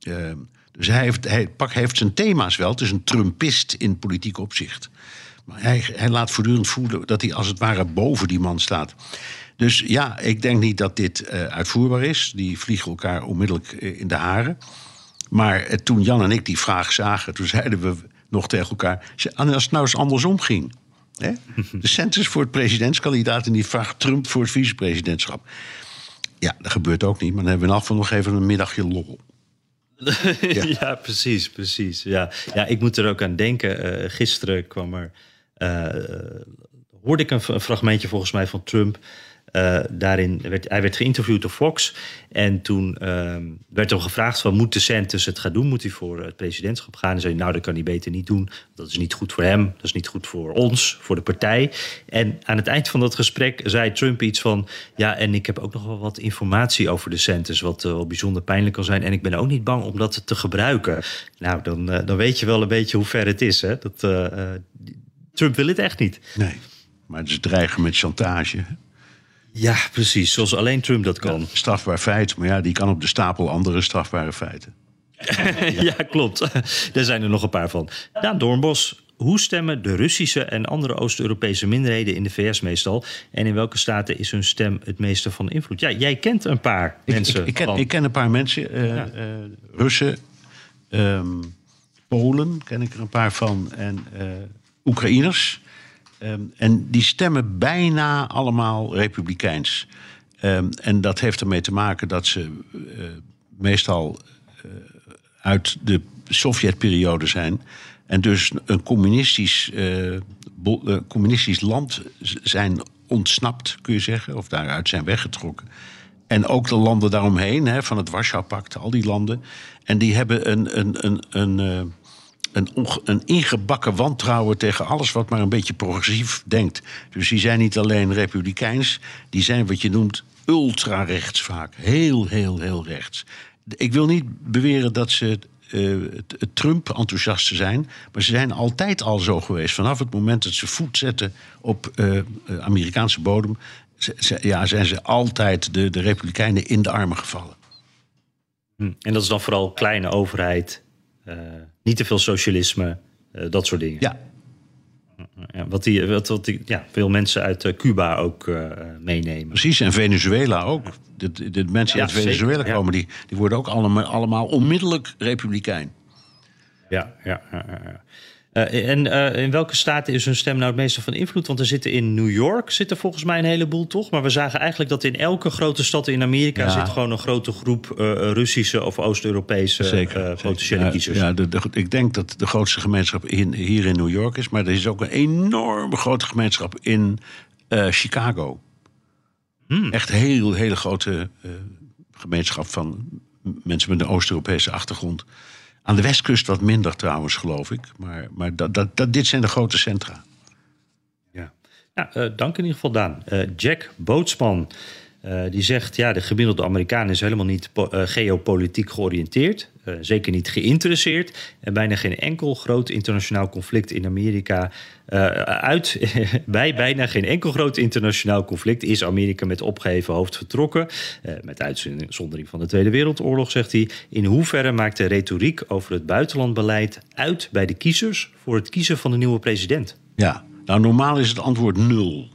Uh, dus hij heeft, hij, pak, heeft zijn thema's wel. Het is een Trumpist in politiek opzicht. Maar hij, hij laat voortdurend voelen dat hij als het ware boven die man staat. Dus ja, ik denk niet dat dit uh, uitvoerbaar is. Die vliegen elkaar onmiddellijk in de haren. Maar toen Jan en ik die vraag zagen, toen zeiden we nog tegen elkaar. Als het nou eens andersom ging. Hè? De centers voor het presidentskandidaat en die vraagt Trump voor het vicepresidentschap. Ja, dat gebeurt ook niet, maar dan hebben we in afval nog even een middagje lol.
ja. ja. precies, precies. Ja. ja, ik moet er ook aan denken. Uh, gisteren kwam er. Uh, hoorde ik een, fragmentje volgens mij van Trump. Uh, daarin werd hij werd geïnterviewd door Fox. En toen uh, werd hem gevraagd: van, moet de Santos het gaan doen? Moet hij voor het presidentschap gaan? En zei: Nou, dat kan hij beter niet doen. Dat is niet goed voor hem. Dat is niet goed voor ons, voor de partij. En aan het eind van dat gesprek zei Trump iets van: Ja, en ik heb ook nog wel wat informatie over de Santos, wat uh, wel bijzonder pijnlijk kan zijn. En ik ben ook niet bang om dat te gebruiken. Nou, dan, dan weet je wel een beetje hoe ver het is. Hè? Dat, Trump wil het echt niet.
Nee, maar ze dreigen met chantage.
Ja, precies. Zoals alleen Trump dat kan.
Ja, strafbaar feit, maar ja, die kan op de stapel andere strafbare feiten.
ja, klopt. Daar zijn er nog een paar van. Daan Doornbos, hoe stemmen de Russische en andere Oost-Europese minderheden in de VS meestal? En in welke staten is hun stem het meeste van invloed? Ja, jij kent een paar
ik,
mensen.
Ik, ik, ken, ik, ken, een paar mensen. Uh, ja. uh, Russen, um, Polen ken ik er een paar van. En uh, Oekraïners. Um, en die stemmen bijna allemaal republikeins. Um, en dat heeft ermee te maken dat ze uh, meestal uh, uit de Sovjetperiode zijn. En dus een communistisch, uh, communistisch land zijn ontsnapt, kun je zeggen. Of daaruit zijn weggetrokken. En ook de landen daaromheen, hè, van het Warschau-pact, al die landen. En die hebben een. een, een, een een, een, ingebakken wantrouwen tegen alles wat maar een beetje progressief denkt. Dus die zijn niet alleen republikeins, die zijn wat je noemt ultra-rechts vaak. Heel, heel, heel rechts. Ik wil niet beweren dat ze uh, Trump-enthousiasten zijn, maar ze zijn altijd al zo geweest. Vanaf het moment dat ze voet zetten op uh, Amerikaanse bodem, ja, zijn ze altijd de, de Republikeinen in de armen gevallen.
Hm. En dat is dan vooral kleine overheid, niet te veel socialisme, uh, dat soort dingen.
Ja.
ja wat, die, wat, wat die, ja, veel mensen uit uh, Cuba ook meenemen.
Precies, en Venezuela ook. De, de, mensen ja, uit Venezuela zeker, komen, ja. die, die worden ook allemaal, allemaal onmiddellijk republikein.
Ja, ja, ja. Uh, en uh, in welke staten is hun stem nou het meeste van invloed? Want er zitten in New York zitten volgens mij een heleboel, toch? Maar we zagen eigenlijk dat in elke grote stad in Amerika ja. zit gewoon een grote groep uh, Russische of Oost-Europese potentiële kiezers.
Ja, de, de, ik denk dat de grootste gemeenschap in, hier in New York is, maar er is ook een enorme grote gemeenschap in Chicago. Hmm. Echt een heel, hele grote gemeenschap van mensen met een Oost-Europese achtergrond. Aan de westkust wat minder trouwens, geloof ik. Maar, maar dat, dat, dat, dit zijn de grote centra.
Ja, ja uh, dank in ieder geval Daan. Uh, Jack Bootsman, uh, die zegt... ja, de gemiddelde Amerikaan is helemaal niet geopolitiek georiënteerd. Zeker niet geïnteresseerd. En bijna geen enkel groot internationaal conflict in Amerika... uit, bij bijna geen enkel groot internationaal conflict... is Amerika met opgeheven hoofd vertrokken. met uitzondering van de Tweede Wereldoorlog, zegt hij. In hoeverre maakt de retoriek over het buitenlandbeleid uit bij de kiezers... voor het kiezen van de nieuwe president?
Ja, nou normaal is het antwoord nul.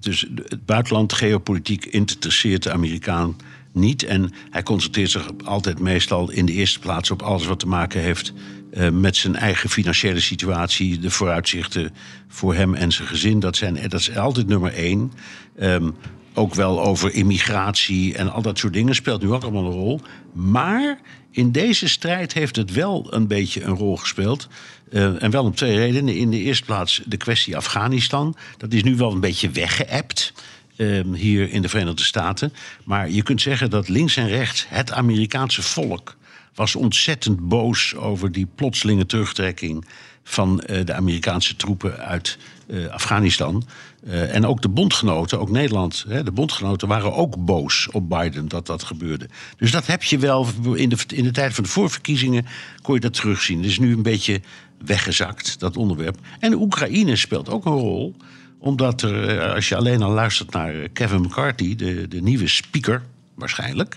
Dus het buitenland, geopolitiek, interesseert de Amerikaan niet. En hij concentreert zich altijd meestal in de eerste plaats op alles wat te maken heeft uh, met zijn eigen financiële situatie, de vooruitzichten voor hem en zijn gezin. Dat, zijn, dat is altijd nummer één. Um, ook wel over immigratie en al dat soort dingen speelt nu ook allemaal een rol. Maar in deze strijd heeft het wel een beetje een rol gespeeld. Uh, en wel om twee redenen. In de eerste plaats de kwestie Afghanistan. Dat is nu wel een beetje weggeëpt. Uh, hier in de Verenigde Staten. Maar je kunt zeggen dat links en rechts het Amerikaanse volk was ontzettend boos over die plotselinge terugtrekking van uh, de Amerikaanse troepen uit uh, Afghanistan. Uh, en ook de bondgenoten, ook Nederland, hè, de bondgenoten waren ook boos op Biden dat dat gebeurde. Dus dat heb je wel in de, in de tijd van de voorverkiezingen kon je dat terugzien. Het is nu een beetje weggezakt, dat onderwerp. En Oekraïne speelt ook een rol omdat er, als je alleen al luistert naar Kevin McCarthy, de, de nieuwe speaker, waarschijnlijk.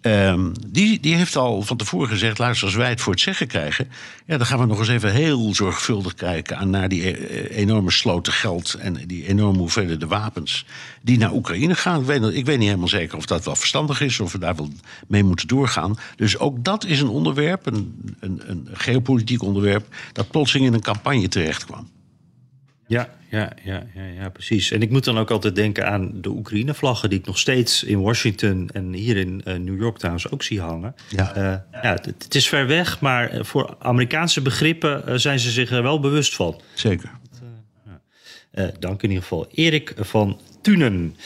Um, die, die heeft al van tevoren gezegd: luister, als wij het voor het zeggen krijgen. Ja, dan gaan we nog eens even heel zorgvuldig kijken naar die e-, enorme sloten geld. en die enorme hoeveelheden wapens. die naar Oekraïne gaan. Ik weet, ik weet niet helemaal zeker of dat wel verstandig is. of we daar wel mee moeten doorgaan. Dus ook dat is een onderwerp, een, een, een geopolitiek onderwerp. dat plotseling in een campagne terecht kwam.
Ja, ja, ja, ja, ja, precies. En ik moet dan ook altijd denken aan de Oekraïne-vlaggen... die ik nog steeds in Washington en hier in uh, New York trouwens ook zie hangen. Ja. Uh, ja, het, het, is ver weg, maar voor Amerikaanse begrippen... Uh, zijn ze zich er wel bewust van.
Zeker.
dank in ieder geval. Erik van Tunen.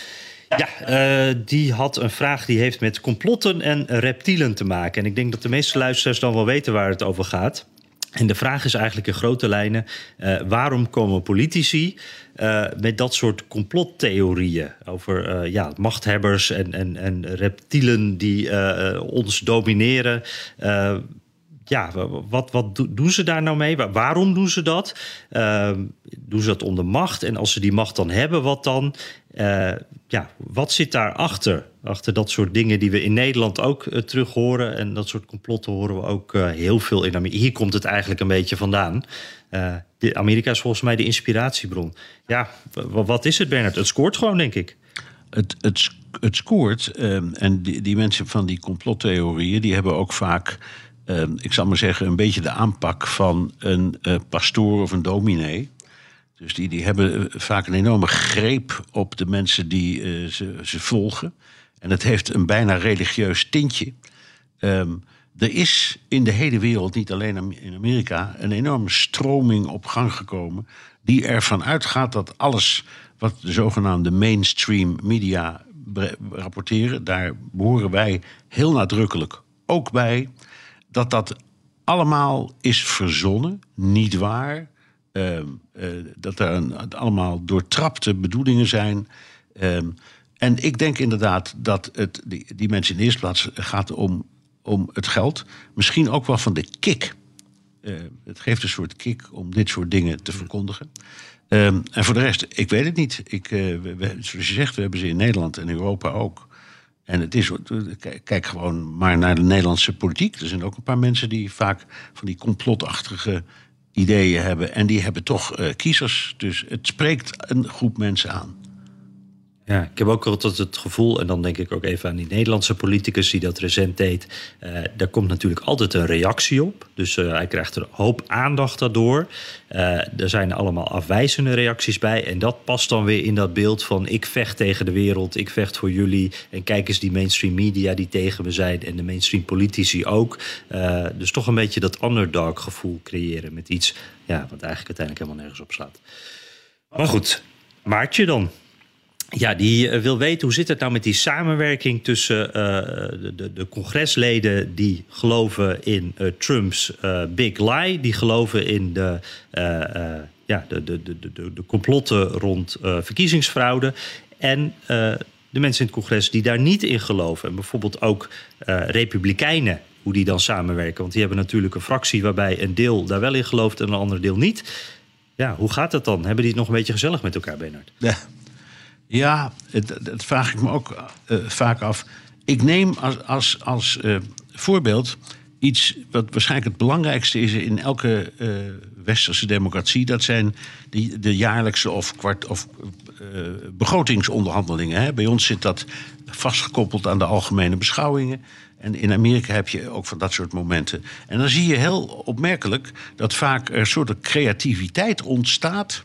Ja, die had een vraag die heeft met complotten en reptielen te maken. En ik denk dat de meeste luisteraars dan wel weten waar het over gaat. En de vraag is eigenlijk in grote lijnen: uh, waarom komen politici uh, met dat soort complottheorieën over uh, ja, machthebbers en, en, en reptielen die ons domineren? ja, wat, wat doen ze daar nou mee? Waarom doen ze dat? doen ze dat om de macht? En als ze die macht dan hebben, wat dan? Ja, wat zit daarachter? Achter dat soort dingen die we in Nederland ook uh, terug horen. En dat soort complotten horen we ook uh, heel veel in Amerika. Hier komt het eigenlijk een beetje vandaan. De Amerika is volgens mij de inspiratiebron. Ja, wat is het, Bernard? Het scoort gewoon, denk ik.
Het, het, het scoort. Ehm, en die, die, mensen van die complottheorieën... die hebben ook vaak, ehm, ik zal maar zeggen... een beetje de aanpak van een pastoor of een dominee... Dus die, die hebben vaak een enorme greep op de mensen die uh, ze, ze, volgen. En het heeft een bijna religieus tintje. Um, er is in de hele wereld, niet alleen in Amerika, een enorme stroming op gang gekomen. die ervan uitgaat dat alles wat de zogenaamde mainstream media rapporteren, daar behoren wij heel nadrukkelijk ook bij, dat dat allemaal is verzonnen, niet waar. Uh, uh, dat er een, allemaal doortrapte bedoelingen zijn. Uh, en ik denk inderdaad dat het die, die mensen in de eerste plaats gaat om, om het geld. Misschien ook wel van de kick. Uh, het geeft een soort kick om dit soort dingen te verkondigen. Um, en voor de rest, ik weet het niet. Ik, uh, we, zoals je zegt, we hebben ze in Nederland en Europa ook. En het is, kijk gewoon maar naar de Nederlandse politiek. Er zijn ook een paar mensen die vaak van die complotachtige ideeën hebben. En die hebben toch uh, kiezers. Dus het spreekt een groep mensen aan.
Ja, ik heb ook altijd het gevoel, en dan denk ik ook even aan die Nederlandse politicus die dat recent deed. Uh, daar komt natuurlijk altijd een reactie op. Dus uh, hij krijgt er een hoop aandacht daardoor. Uh, er zijn allemaal afwijzende reacties bij. En dat past dan weer in dat beeld van ik vecht tegen de wereld, ik vecht voor jullie. En kijk eens die mainstream media die tegen me zijn en de mainstream politici ook. dus toch een beetje dat underdog gevoel creëren met iets ja, wat eigenlijk uiteindelijk helemaal nergens op slaat. Maar goed, Maartje dan. Ja, die eh, wil weten hoe zit het nou met die samenwerking tussen uh, de, de, de, congresleden die geloven in Trumps big lie, die geloven in de, ja, de, de, de, de, de complotten rond verkiezingsfraude en de mensen in het congres die daar niet in geloven. En bijvoorbeeld ook republikeinen, hoe die dan samenwerken. Want die hebben natuurlijk een fractie waarbij een deel daar wel in gelooft en een ander deel niet. Ja, hoe gaat dat dan? Hebben die het nog een beetje gezellig met elkaar, Bernard?
Ja. Ja, dat vraag ik me ook uh, vaak af. Ik neem als, als, als uh, voorbeeld iets wat waarschijnlijk het belangrijkste is in elke uh, westerse democratie. Dat zijn die, de jaarlijkse of, kwart, of begrotingsonderhandelingen. Hè. Bij ons zit dat vastgekoppeld aan de algemene beschouwingen. En in Amerika heb je ook van dat soort momenten. En dan zie je heel opmerkelijk dat vaak er een soort creativiteit ontstaat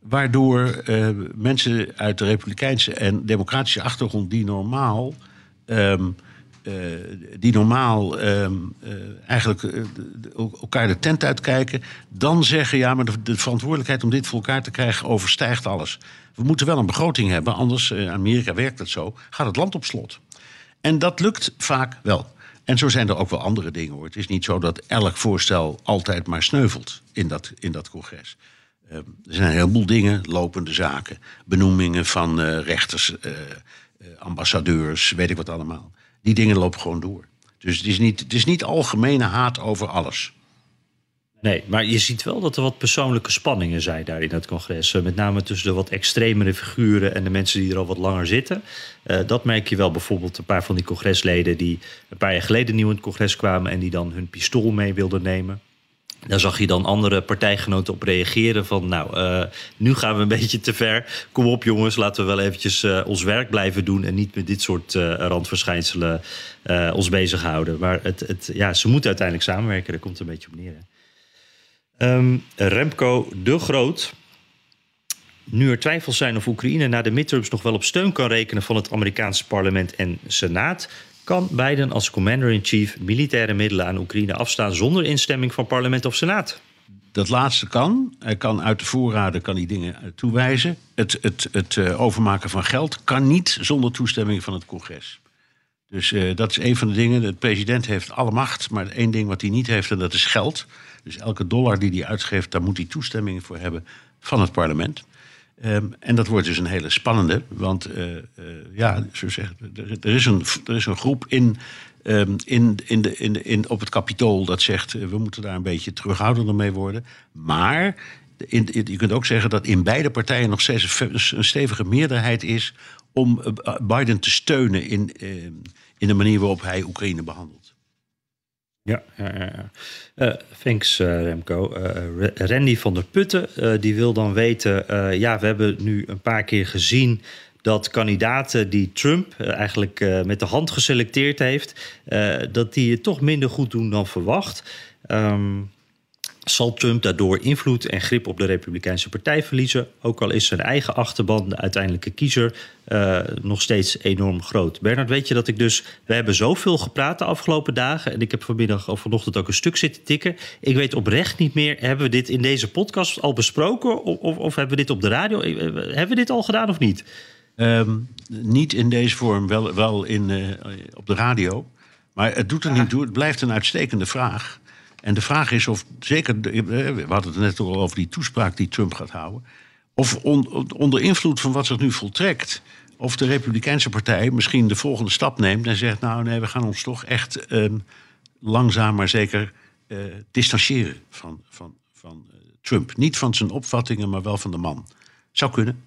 Waardoor eh, mensen uit de republikeinse en democratische achtergrond die normaal. ehm, eh, die normaal ehm, eh, eigenlijk elkaar de tent uitkijken, dan zeggen: ja, maar de, de verantwoordelijkheid om dit voor elkaar te krijgen overstijgt alles. We moeten wel een begroting hebben, anders, in Amerika werkt het zo, gaat het land op slot. En dat lukt vaak wel. En zo zijn er ook wel andere dingen hoor. Het is niet zo dat elk voorstel altijd maar sneuvelt in dat, in dat congres. Eh, er zijn een heleboel dingen, lopende zaken, benoemingen van eh, rechters, eh, eh, ambassadeurs, weet ik wat allemaal. Die dingen lopen gewoon door. Dus het is niet, het is niet algemene haat over alles.
Nee, maar je ziet wel dat er wat persoonlijke spanningen zijn daar in het congres. Met name tussen de wat extremere figuren en de mensen die er al wat langer zitten. Dat merk je wel bijvoorbeeld een paar van die congresleden die een paar jaar geleden nieuw in het congres kwamen en die dan hun pistool mee wilden nemen. Daar zag je dan andere partijgenoten op reageren van... nou, eh, nu gaan we een beetje te ver. Kom op jongens, laten we wel eventjes eh, ons werk blijven doen... en niet met dit soort eh, randverschijnselen ons bezighouden. Maar het, het, ja, ze moeten uiteindelijk samenwerken, daar komt het een beetje op neer. hè. Ehm, Remco de Groot. Nu er twijfels zijn of Oekraïne na de midterms nog wel op steun kan rekenen van het Amerikaanse parlement en Senaat, kan Biden als commander-in-chief militaire middelen aan Oekraïne afstaan zonder instemming van parlement of Senaat.
Dat laatste kan. Hij kan uit de voorraden kan die dingen eh, toewijzen. Het, het, het eh, overmaken van geld kan niet zonder toestemming van het congres. Dus eh, dat is een van de dingen. De president heeft alle macht, maar één ding wat hij niet heeft, en dat is geld. Dus elke dollar die hij uitgeeft, daar moet hij toestemming voor hebben van het parlement. Ehm, en dat wordt dus een hele spannende, want eh, eh, ja, zo zeg, er, er, is een, er is een groep in, ehm, in, in de, in de, in, op het kapitool dat zegt eh, we moeten daar een beetje terughoudender mee worden. Maar in, je kunt ook zeggen dat in beide partijen nog steeds een stevige meerderheid is om Biden te steunen in, ehm, in de manier waarop hij Oekraïne behandelt.
Ja, ja. Eh, thanks eh, Remco. Eh, Ra- Randy van der Putten die wil dan weten... ja, we hebben nu een paar keer gezien dat kandidaten die Trump eigenlijk met de hand geselecteerd heeft... dat die het toch minder goed doen dan verwacht. Ehm, zal Trump daardoor invloed en grip op de Republikeinse Partij verliezen. Ook al is zijn eigen achterban, de uiteindelijke kiezer, eh, nog steeds enorm groot. Bernard, weet je dat ik dus. We hebben zoveel gepraat de afgelopen dagen. En ik heb vanmiddag of vanochtend ook een stuk zitten tikken. Ik weet oprecht niet meer. Hebben we dit in deze podcast al besproken? Of, of, of hebben we dit op de radio? Eh, Hebben we dit al gedaan of niet?
Ehm, niet in deze vorm, wel, wel in, eh, op de radio. Maar het doet er niet toe. Het blijft een uitstekende vraag. En de vraag is of, zeker, eh, we hadden het net al over die toespraak die Trump gaat houden. Of on- onder invloed van wat zich nu voltrekt. Of de Republikeinse Partij misschien de volgende stap neemt en zegt: Nou, nee, we gaan ons toch echt ehm, langzaam maar zeker eh, distancieren van, van, van eh, Trump. Niet van zijn opvattingen, maar wel van de man. Zou kunnen.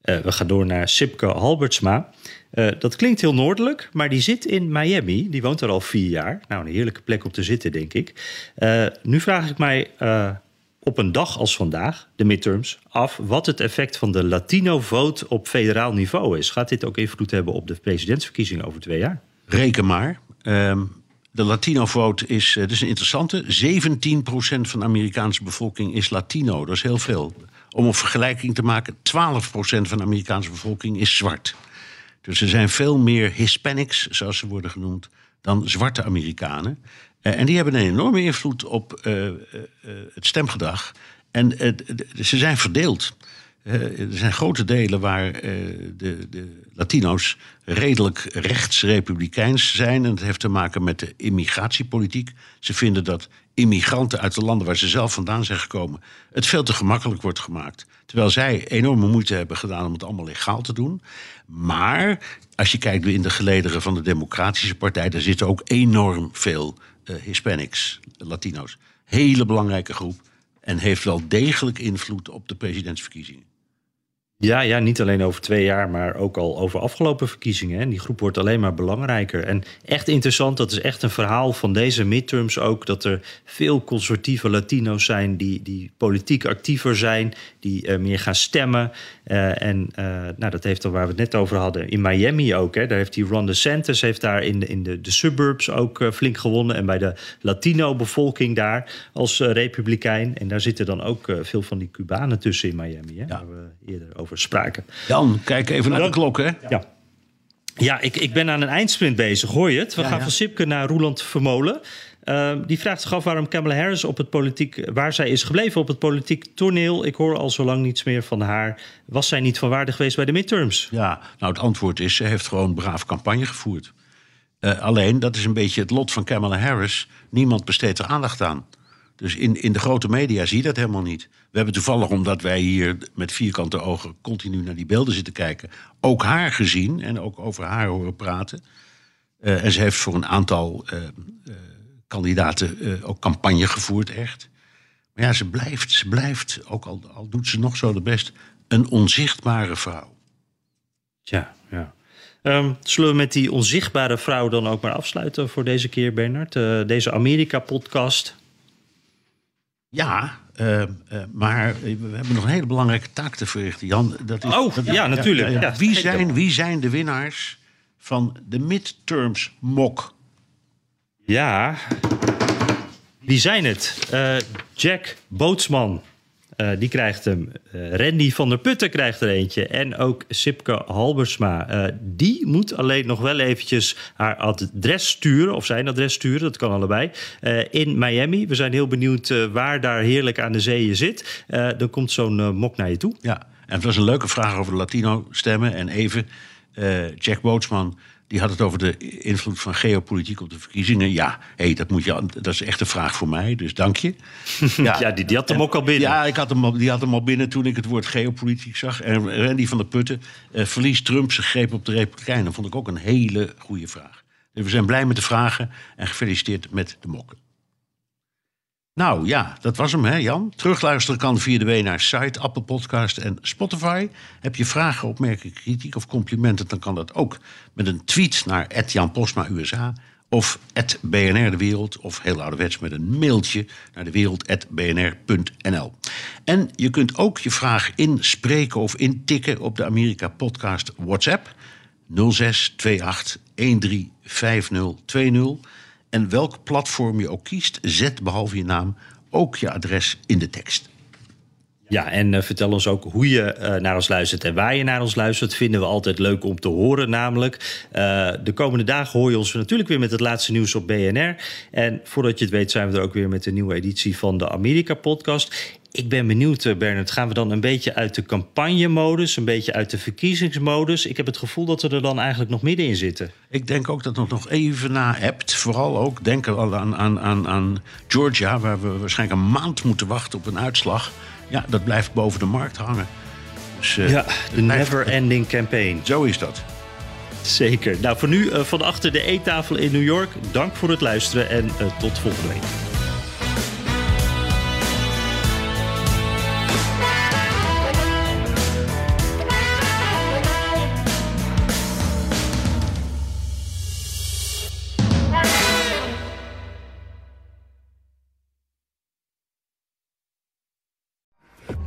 Eh, we gaan door naar Sipke Halbertsma. Eh, dat klinkt heel noordelijk, maar die zit in Miami. Die woont er al vier jaar. Nou, een heerlijke plek om te zitten, denk ik. Eh, nu vraag ik mij eh, op een dag als vandaag, de midterms, af wat het effect van de Latino-vote op federaal niveau is. Gaat dit ook invloed hebben op de presidentsverkiezingen over twee jaar?
Reken maar. Ehm, de Latino-vote is, is een interessante. 17% van de Amerikaanse bevolking is Latino. Dat is heel veel. Om een vergelijking te maken, 12% van de Amerikaanse bevolking is zwart. Dus er zijn veel meer Hispanics, zoals ze worden genoemd, dan zwarte Amerikanen. Eh, en die hebben een enorme invloed op eh, eh, het stemgedrag. En ze zijn verdeeld. Er zijn grote delen waar de, de Latino's redelijk rechtsrepublikeins zijn. En dat heeft te maken met de immigratiepolitiek. Ze vinden dat immigranten uit de landen waar ze zelf vandaan zijn gekomen... het veel te gemakkelijk wordt gemaakt. Terwijl zij enorme moeite hebben gedaan om het allemaal legaal te doen. Maar als je kijkt in de gelederen van de Democratische Partij... daar zitten ook enorm veel eh, Hispanics, Latino's. Hele belangrijke groep. En heeft wel degelijk invloed op de presidentsverkiezingen.
Ja, ja, niet alleen over twee jaar, maar ook al over afgelopen verkiezingen. En die groep wordt alleen maar belangrijker. En echt interessant, dat is echt een verhaal van deze midterms ook... dat er veel conservatieve Latino's zijn die, die politiek actiever zijn... die uh, meer gaan stemmen. Uh, en uh, nou, dat heeft dan waar we het net over hadden in Miami ook. Hè. Daar heeft die Ron DeSantis heeft daar in de, in de, de suburbs ook flink gewonnen. En bij de Latino-bevolking daar als republikein. En daar zitten dan ook veel van die Cubanen tussen in Miami. Hè, ja. Waar we eerder over spraken.
Jan, kijk even naar de klok, hè?
Ja. Ja, ik, ik ben aan een eindsprint bezig. Hoor je het? We
Ja,
gaan
ja.
van Sipke naar Roeland Vermolen. Uh, die vraagt zich af waarom Kamala Harris op het politiek, waar zij is gebleven op het politiek toneel. Ik hoor al zo lang niets meer van haar. Was zij niet van waarde geweest bij de midterms?
Ja, nou het antwoord is, ze heeft gewoon braaf campagne gevoerd. Uh, alleen, dat is een beetje het lot van Kamala Harris. Niemand besteedt er aandacht aan. Dus in, in de grote media zie je dat helemaal niet. We hebben toevallig, omdat wij hier met vierkante ogen continu naar die beelden zitten kijken, ook haar gezien en ook over haar horen praten. Uh, en ze heeft voor een aantal uh, uh, kandidaten ook campagne gevoerd, echt. Maar ja, ze blijft, ze blijft, ook al, al doet ze nog zo de best, een onzichtbare vrouw.
Ja, ja. Um, zullen we met die onzichtbare vrouw dan ook maar afsluiten voor deze keer, Bernard? deze Amerika-podcast.
Ja, uh, uh, maar we hebben nog een hele belangrijke taak te verrichten, Jan. Dat is,
oh,
dat,
ja, natuurlijk. Ja, ja.
Wie, zijn, wie zijn de winnaars van de midterms mok?
Ja, wie zijn het? Uh, Jack Bootsman. Uh, die krijgt hem. Uh, Randy van der Putten krijgt er eentje. En ook Sipke Halbersma. Uh, die moet alleen nog wel eventjes haar adres sturen. Of zijn adres sturen, dat kan allebei. in Miami. We zijn heel benieuwd waar daar heerlijk aan de zee je zit. dan komt zo'n mok naar je toe.
Ja, en het was een leuke vraag over de Latino-stemmen. En even, Jack Bootsman... Die had het over de invloed van geopolitiek op de verkiezingen. Ja, hey, dat, moet je, dat is echt een vraag voor mij, dus dank je.
Ja, ja die, die, had hem ook al binnen.
Ja, ik had hem al, die had hem al binnen toen ik het woord geopolitiek zag. En Randy van der Putten, uh, verliest Trump zijn greep op de Republikeinen? Dat vond ik ook een hele goede vraag. Dus we zijn blij met de vragen en gefeliciteerd met de mokken. Nou ja, dat was hem, hè Jan? Terugluisteren kan via de W naar site, Apple Podcast en Spotify. Heb je vragen, opmerkingen, kritiek of complimenten... dan kan dat ook met een tweet naar Jan Postma USA... of BNR De Wereld, of heel ouderwets met een mailtje... naar dewereld.bnr.nl. En je kunt ook je vraag inspreken of intikken op de Amerika Podcast WhatsApp... 0628 135020... En welk platform je ook kiest, zet behalve je naam ook je adres in de tekst.
Ja, en uh, vertel ons ook hoe je uh, naar ons luistert en waar je naar ons luistert. Vinden we altijd leuk om te horen, namelijk. Uh, de komende dagen hoor je ons natuurlijk weer met het laatste nieuws op BNR. En voordat je het weet, zijn we er ook weer met een nieuwe editie van de Amerika-podcast. Ik ben benieuwd, Bernard. Gaan we dan een beetje uit de campagnemodus, een beetje uit de verkiezingsmodus? Ik heb het gevoel dat we er dan eigenlijk nog middenin zitten.
Ik denk ook dat het nog even na hebt. Vooral ook denken aan, aan, aan, aan Georgia, waar we waarschijnlijk een maand moeten wachten op een uitslag. Ja, dat blijft boven de markt hangen.
Dus, uh, ja, de never-ending campaign.
Zo is dat.
Zeker. Nou, voor nu uh, van achter de eettafel in New York. Dank voor het luisteren en uh, tot volgende week.